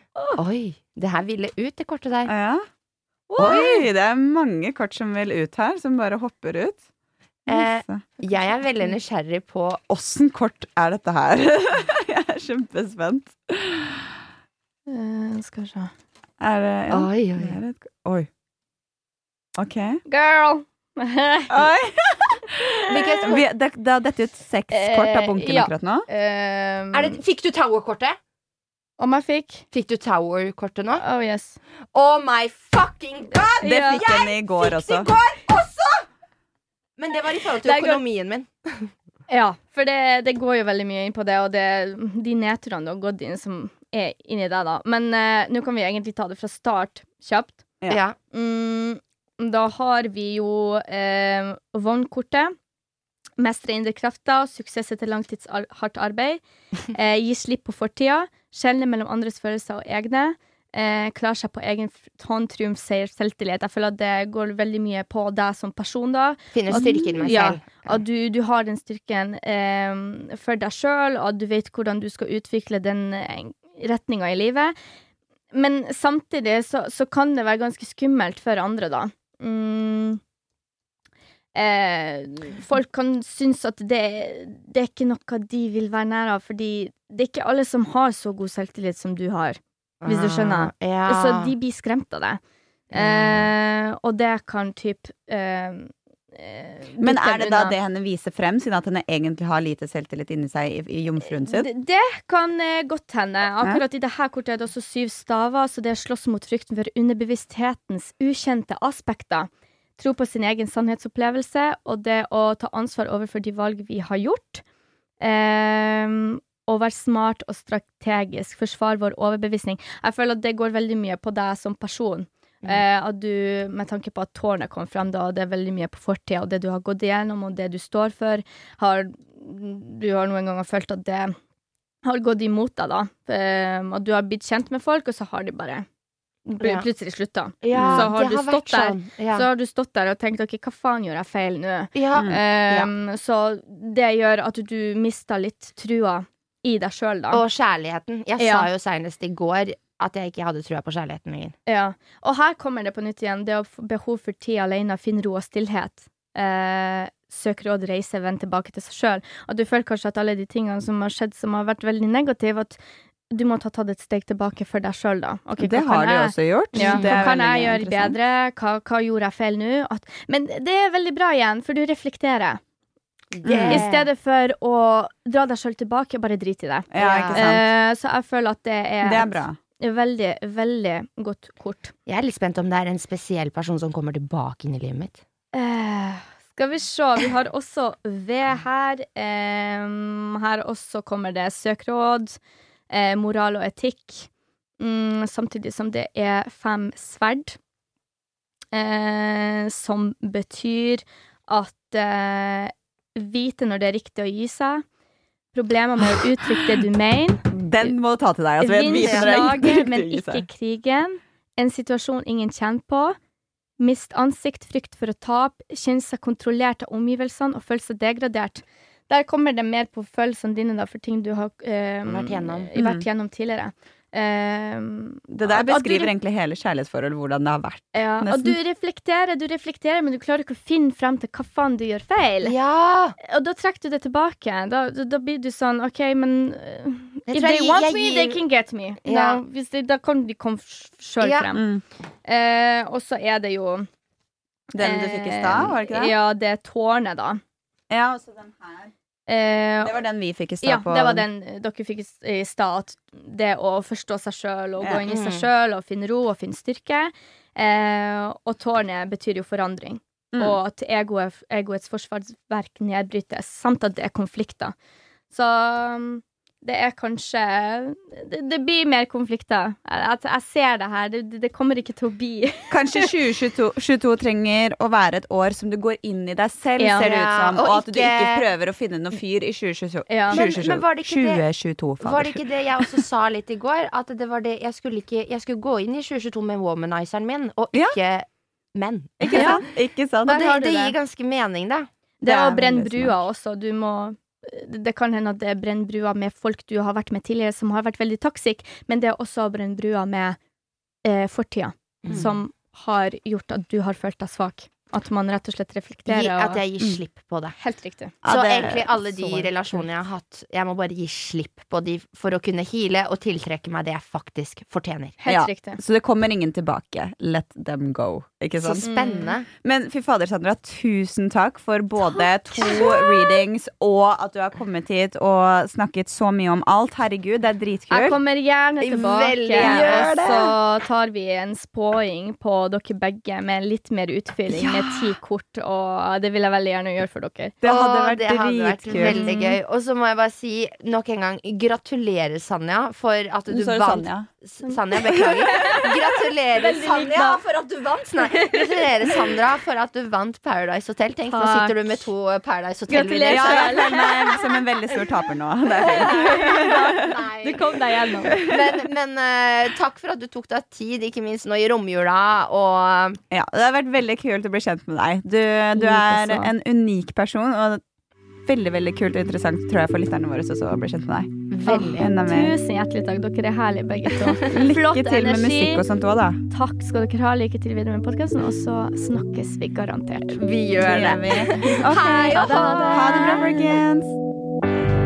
Oi, det her ville ut, det kortet der. Ja. Oi, det er mange kort som vil ut her, som bare hopper ut. Eh, Jeg er veldig nysgjerrig på Åssen kort er dette her? *laughs* Jeg er kjempespent. Eh, skal vi se. Er det en? Oi, det oi. er et, oi. OK. Girl! *laughs* Oi. Vi, det, det har dette ut seks kort av bunken Eh, ja. akkurat nå. Um, er det, fikk du Tower-kortet? Om jeg fikk? Fikk du Tower-kortet nå? Oh yes. Oh my fucking god! Det Ja. fikk den i går også. Det går også! Men det var i forhold til økonomien min. Ja, for det, det går jo veldig mye inn på det, og det de nedturene du har gått inn som er inni deg, da. Men eh, nå kan vi egentlig ta det fra start kjapt. Ja. Ja. Mm, da har vi jo eh, vognkortet. Mestre indre krefter, suksess etter langtidshardt arbeid. *laughs* Eh, gi slipp på fortida. Skjelne mellom andres følelser og egne. Eh, Klare seg på egen hånd, triumf, seier, selvtillit. Jeg føler at det går veldig mye på deg som person, da. Finner styrken styrke i meg ja, selv. At du, du har den styrken eh, for deg sjøl, og at du vet hvordan du skal utvikle den eh, retninga i livet. men samtidig så, så kan det være ganske skummelt for andre, da. Mm. Eh, folk kan synes at det, det er ikke noe de vil være nær av, fordi det er ikke alle som har så god selvtillit som du har. Hvis du skjønner. Ah, Ja. Så de blir skremt av det. Eh, og det kan typ eh, Men er det da det henne viser frem, siden at henne egentlig har lite selvtillit inni seg i, i jomfruen sin? Det, det kan eh, godt hende. Akkurat i dette kortet er det også syv staver, så det er slåss mot frykten for underbevissthetens ukjente aspekter. Tro på sin egen sannhetsopplevelse og det å ta ansvar overfor de valg vi har gjort. Um, og være smart og strategisk. Forsvar vår overbevisning. Jeg føler at det går veldig mye på deg som person. Eh, at du, med tanke på at tårnet kom frem, da, og det er veldig mye på fortida, og det du har gått igjennom, og det du står for, har Du har noen ganger følt at det har gått imot deg, da. Eh, at du har blitt kjent med folk, og så har de bare Ja. plutselig slutta. Ja, så har du har stått der. sånn. Ja. Så har du stått der og tenkt OK, hva faen gjør jeg feil nå? ja. Eh, Så det gjør at du mister litt trua i deg sjøl, da. Og kjærligheten. Jeg Ja. sa jo senest i går at jeg ikke hadde trua på kjærligheten lenger. Ja. Og her kommer det på nytt igjen. Det å få behov for tid alene, finne ro og stillhet. Eh, søk råd, reise, vende tilbake til seg sjøl. At du føler kanskje at alle de tingene som har skjedd som har vært veldig negative, at du må ha tatt et steg tilbake for deg sjøl, da. Okay, det har de du jeg- også gjort. Ja, Det hva kan jeg gjøre bedre? Hva, hva gjorde jeg feil nå? At, men det er veldig bra igjen, for du reflekterer. Yeah. I stedet for å dra deg sjøl tilbake, bare drit i det. Ja, ikke sant. Eh, så jeg føler at det er, Det er bra. Veldig, veldig godt kort. Jeg er litt spent om det er en spesiell person som kommer tilbake inn i livet mitt. Eh, skal vi se, vi har også V her. Eh, her også kommer det søkråd, eh, moral og etikk. Mm, samtidig som det er fem sverd. Eh, som betyr at eh, vite når det er riktig å gi seg. Problemer med å uttrykke det du mener. Den må du ta til deg. Altså, Vinn slaget, men ikke krigen. En situasjon ingen kjenner på. Mist ansikt, frykt for å tape. Kjenne seg kontrollert av omgivelsene og føle seg degradert. Der kommer det mer på følelsene dine da, for ting du har øh, Vært gjennom. vært gjennom tidligere. Eh, Det der beskriver egentlig hele kjærlighetsforholdet, hvordan det har vært. ja, og du reflekterer, du reflekterer, men du klarer ikke å finne frem til hva faen du gjør feil. Ja! Og da trekker du det tilbake. Da, da, blir du sånn OK, men uh, If they want me, they can get me. Ja. Da, hvis de, da kan de komme sjøl Ja. frem. Mm. Eh, og så er det jo Den du fikk i stad, var det ikke det? Ja, det tårnet, da. Ja, og så den her. Eh, Det var den vi fikk i stad ja, det var den eh, dere fikk i stad. Det å forstå seg sjøl og gå inn i seg Mm. sjøl og finne ro og finne styrke. Eh, og tårnet betyr jo forandring. Mm. Og at egoet, egoets forsvarsverk nedbrytes, samt at det er konflikter. Så det er kanskje Det, det blir mer konflikter. Jeg, jeg ser det her. Det, det kommer ikke til å bli *laughs* Kanskje 2022 22 trenger å være et år som du går inn i deg selv, Ja. ser det ut som. og Og at du ikke- ikke prøver å finne noe fyr i 2022. Ja. Men- 2022. men var det ikke det- 2022, fader. Var det ikke det jeg også sa litt i går? At det var det Jeg skulle, ikke, jeg skulle gå inn i 2022 med womanizeren min, og Ja. ikke menn. Ikke sant? Ikke sant? Og det, gir ganske mening, da. Det å brenne brua også. Du må det kan hende at det er brennbrua med folk du har vært med tidligere som har vært veldig toxic, men det er også å brenne brua med eh, fortida, Mm. som har gjort at du har følt deg svak. At man rett og slett reflekterer. Gi, at jeg gir slipp på det. Helt riktig. Ja, Så det- egentlig alle de relasjonene jeg har hatt, jeg må bare gi slipp på de for å kunne heale og tiltrekke meg det jeg faktisk fortjener. Helt Ja. riktig. Så det kommer ingen tilbake. Let them go. Ikke Så spennende. spennende. Men fy fader, Sandra, tusen takk for både to readings og at du har kommet hit og snakket så mye om alt. Herregud, det er dritkult. Jeg kommer gjerne tilbake, Veldig og så tar vi en spåing på dere begge med litt mer utfylling, Ja. Med ti kort, og det vil jeg veldig gjerne gjøre for dere. Det hadde vært det hadde vært veldig gøy. Og så må jeg bare si nok en gang gratulerer, Sanja, for at du, vant. Sanja. Sanja, beklager. Gratulerer, Sanja, for at du vant. Nei, gratulerer, Sandra, for at du vant Paradise Hotel. Tenk, nå sitter du med to Paradise Hotel-vinnere. Ja, jeg føler meg som en veldig stor taper nå. Det er *laughs* fint. Du kom deg gjennom. Men, men uh, takk for at du tok deg tid, ikke minst nå i romjula. Og Ja, det har vært veldig kult å bli kjent med deg. Du, du er en unik person, og veldig veldig kult og interessant tror jeg for lytterne våre også å bli kjent med deg. Veldig. Tusen hjertelig takk. Dere er herlige begge to. *laughs* Lykke Flott til med energi. musikk og sånt òg, da. Takk skal dere ha. Lykke til videre med podkasten, og så snakkes vi garantert. Vi gjør det. vi. *laughs* Okay, Hei, ha det, ha det. ha det bra, folkens.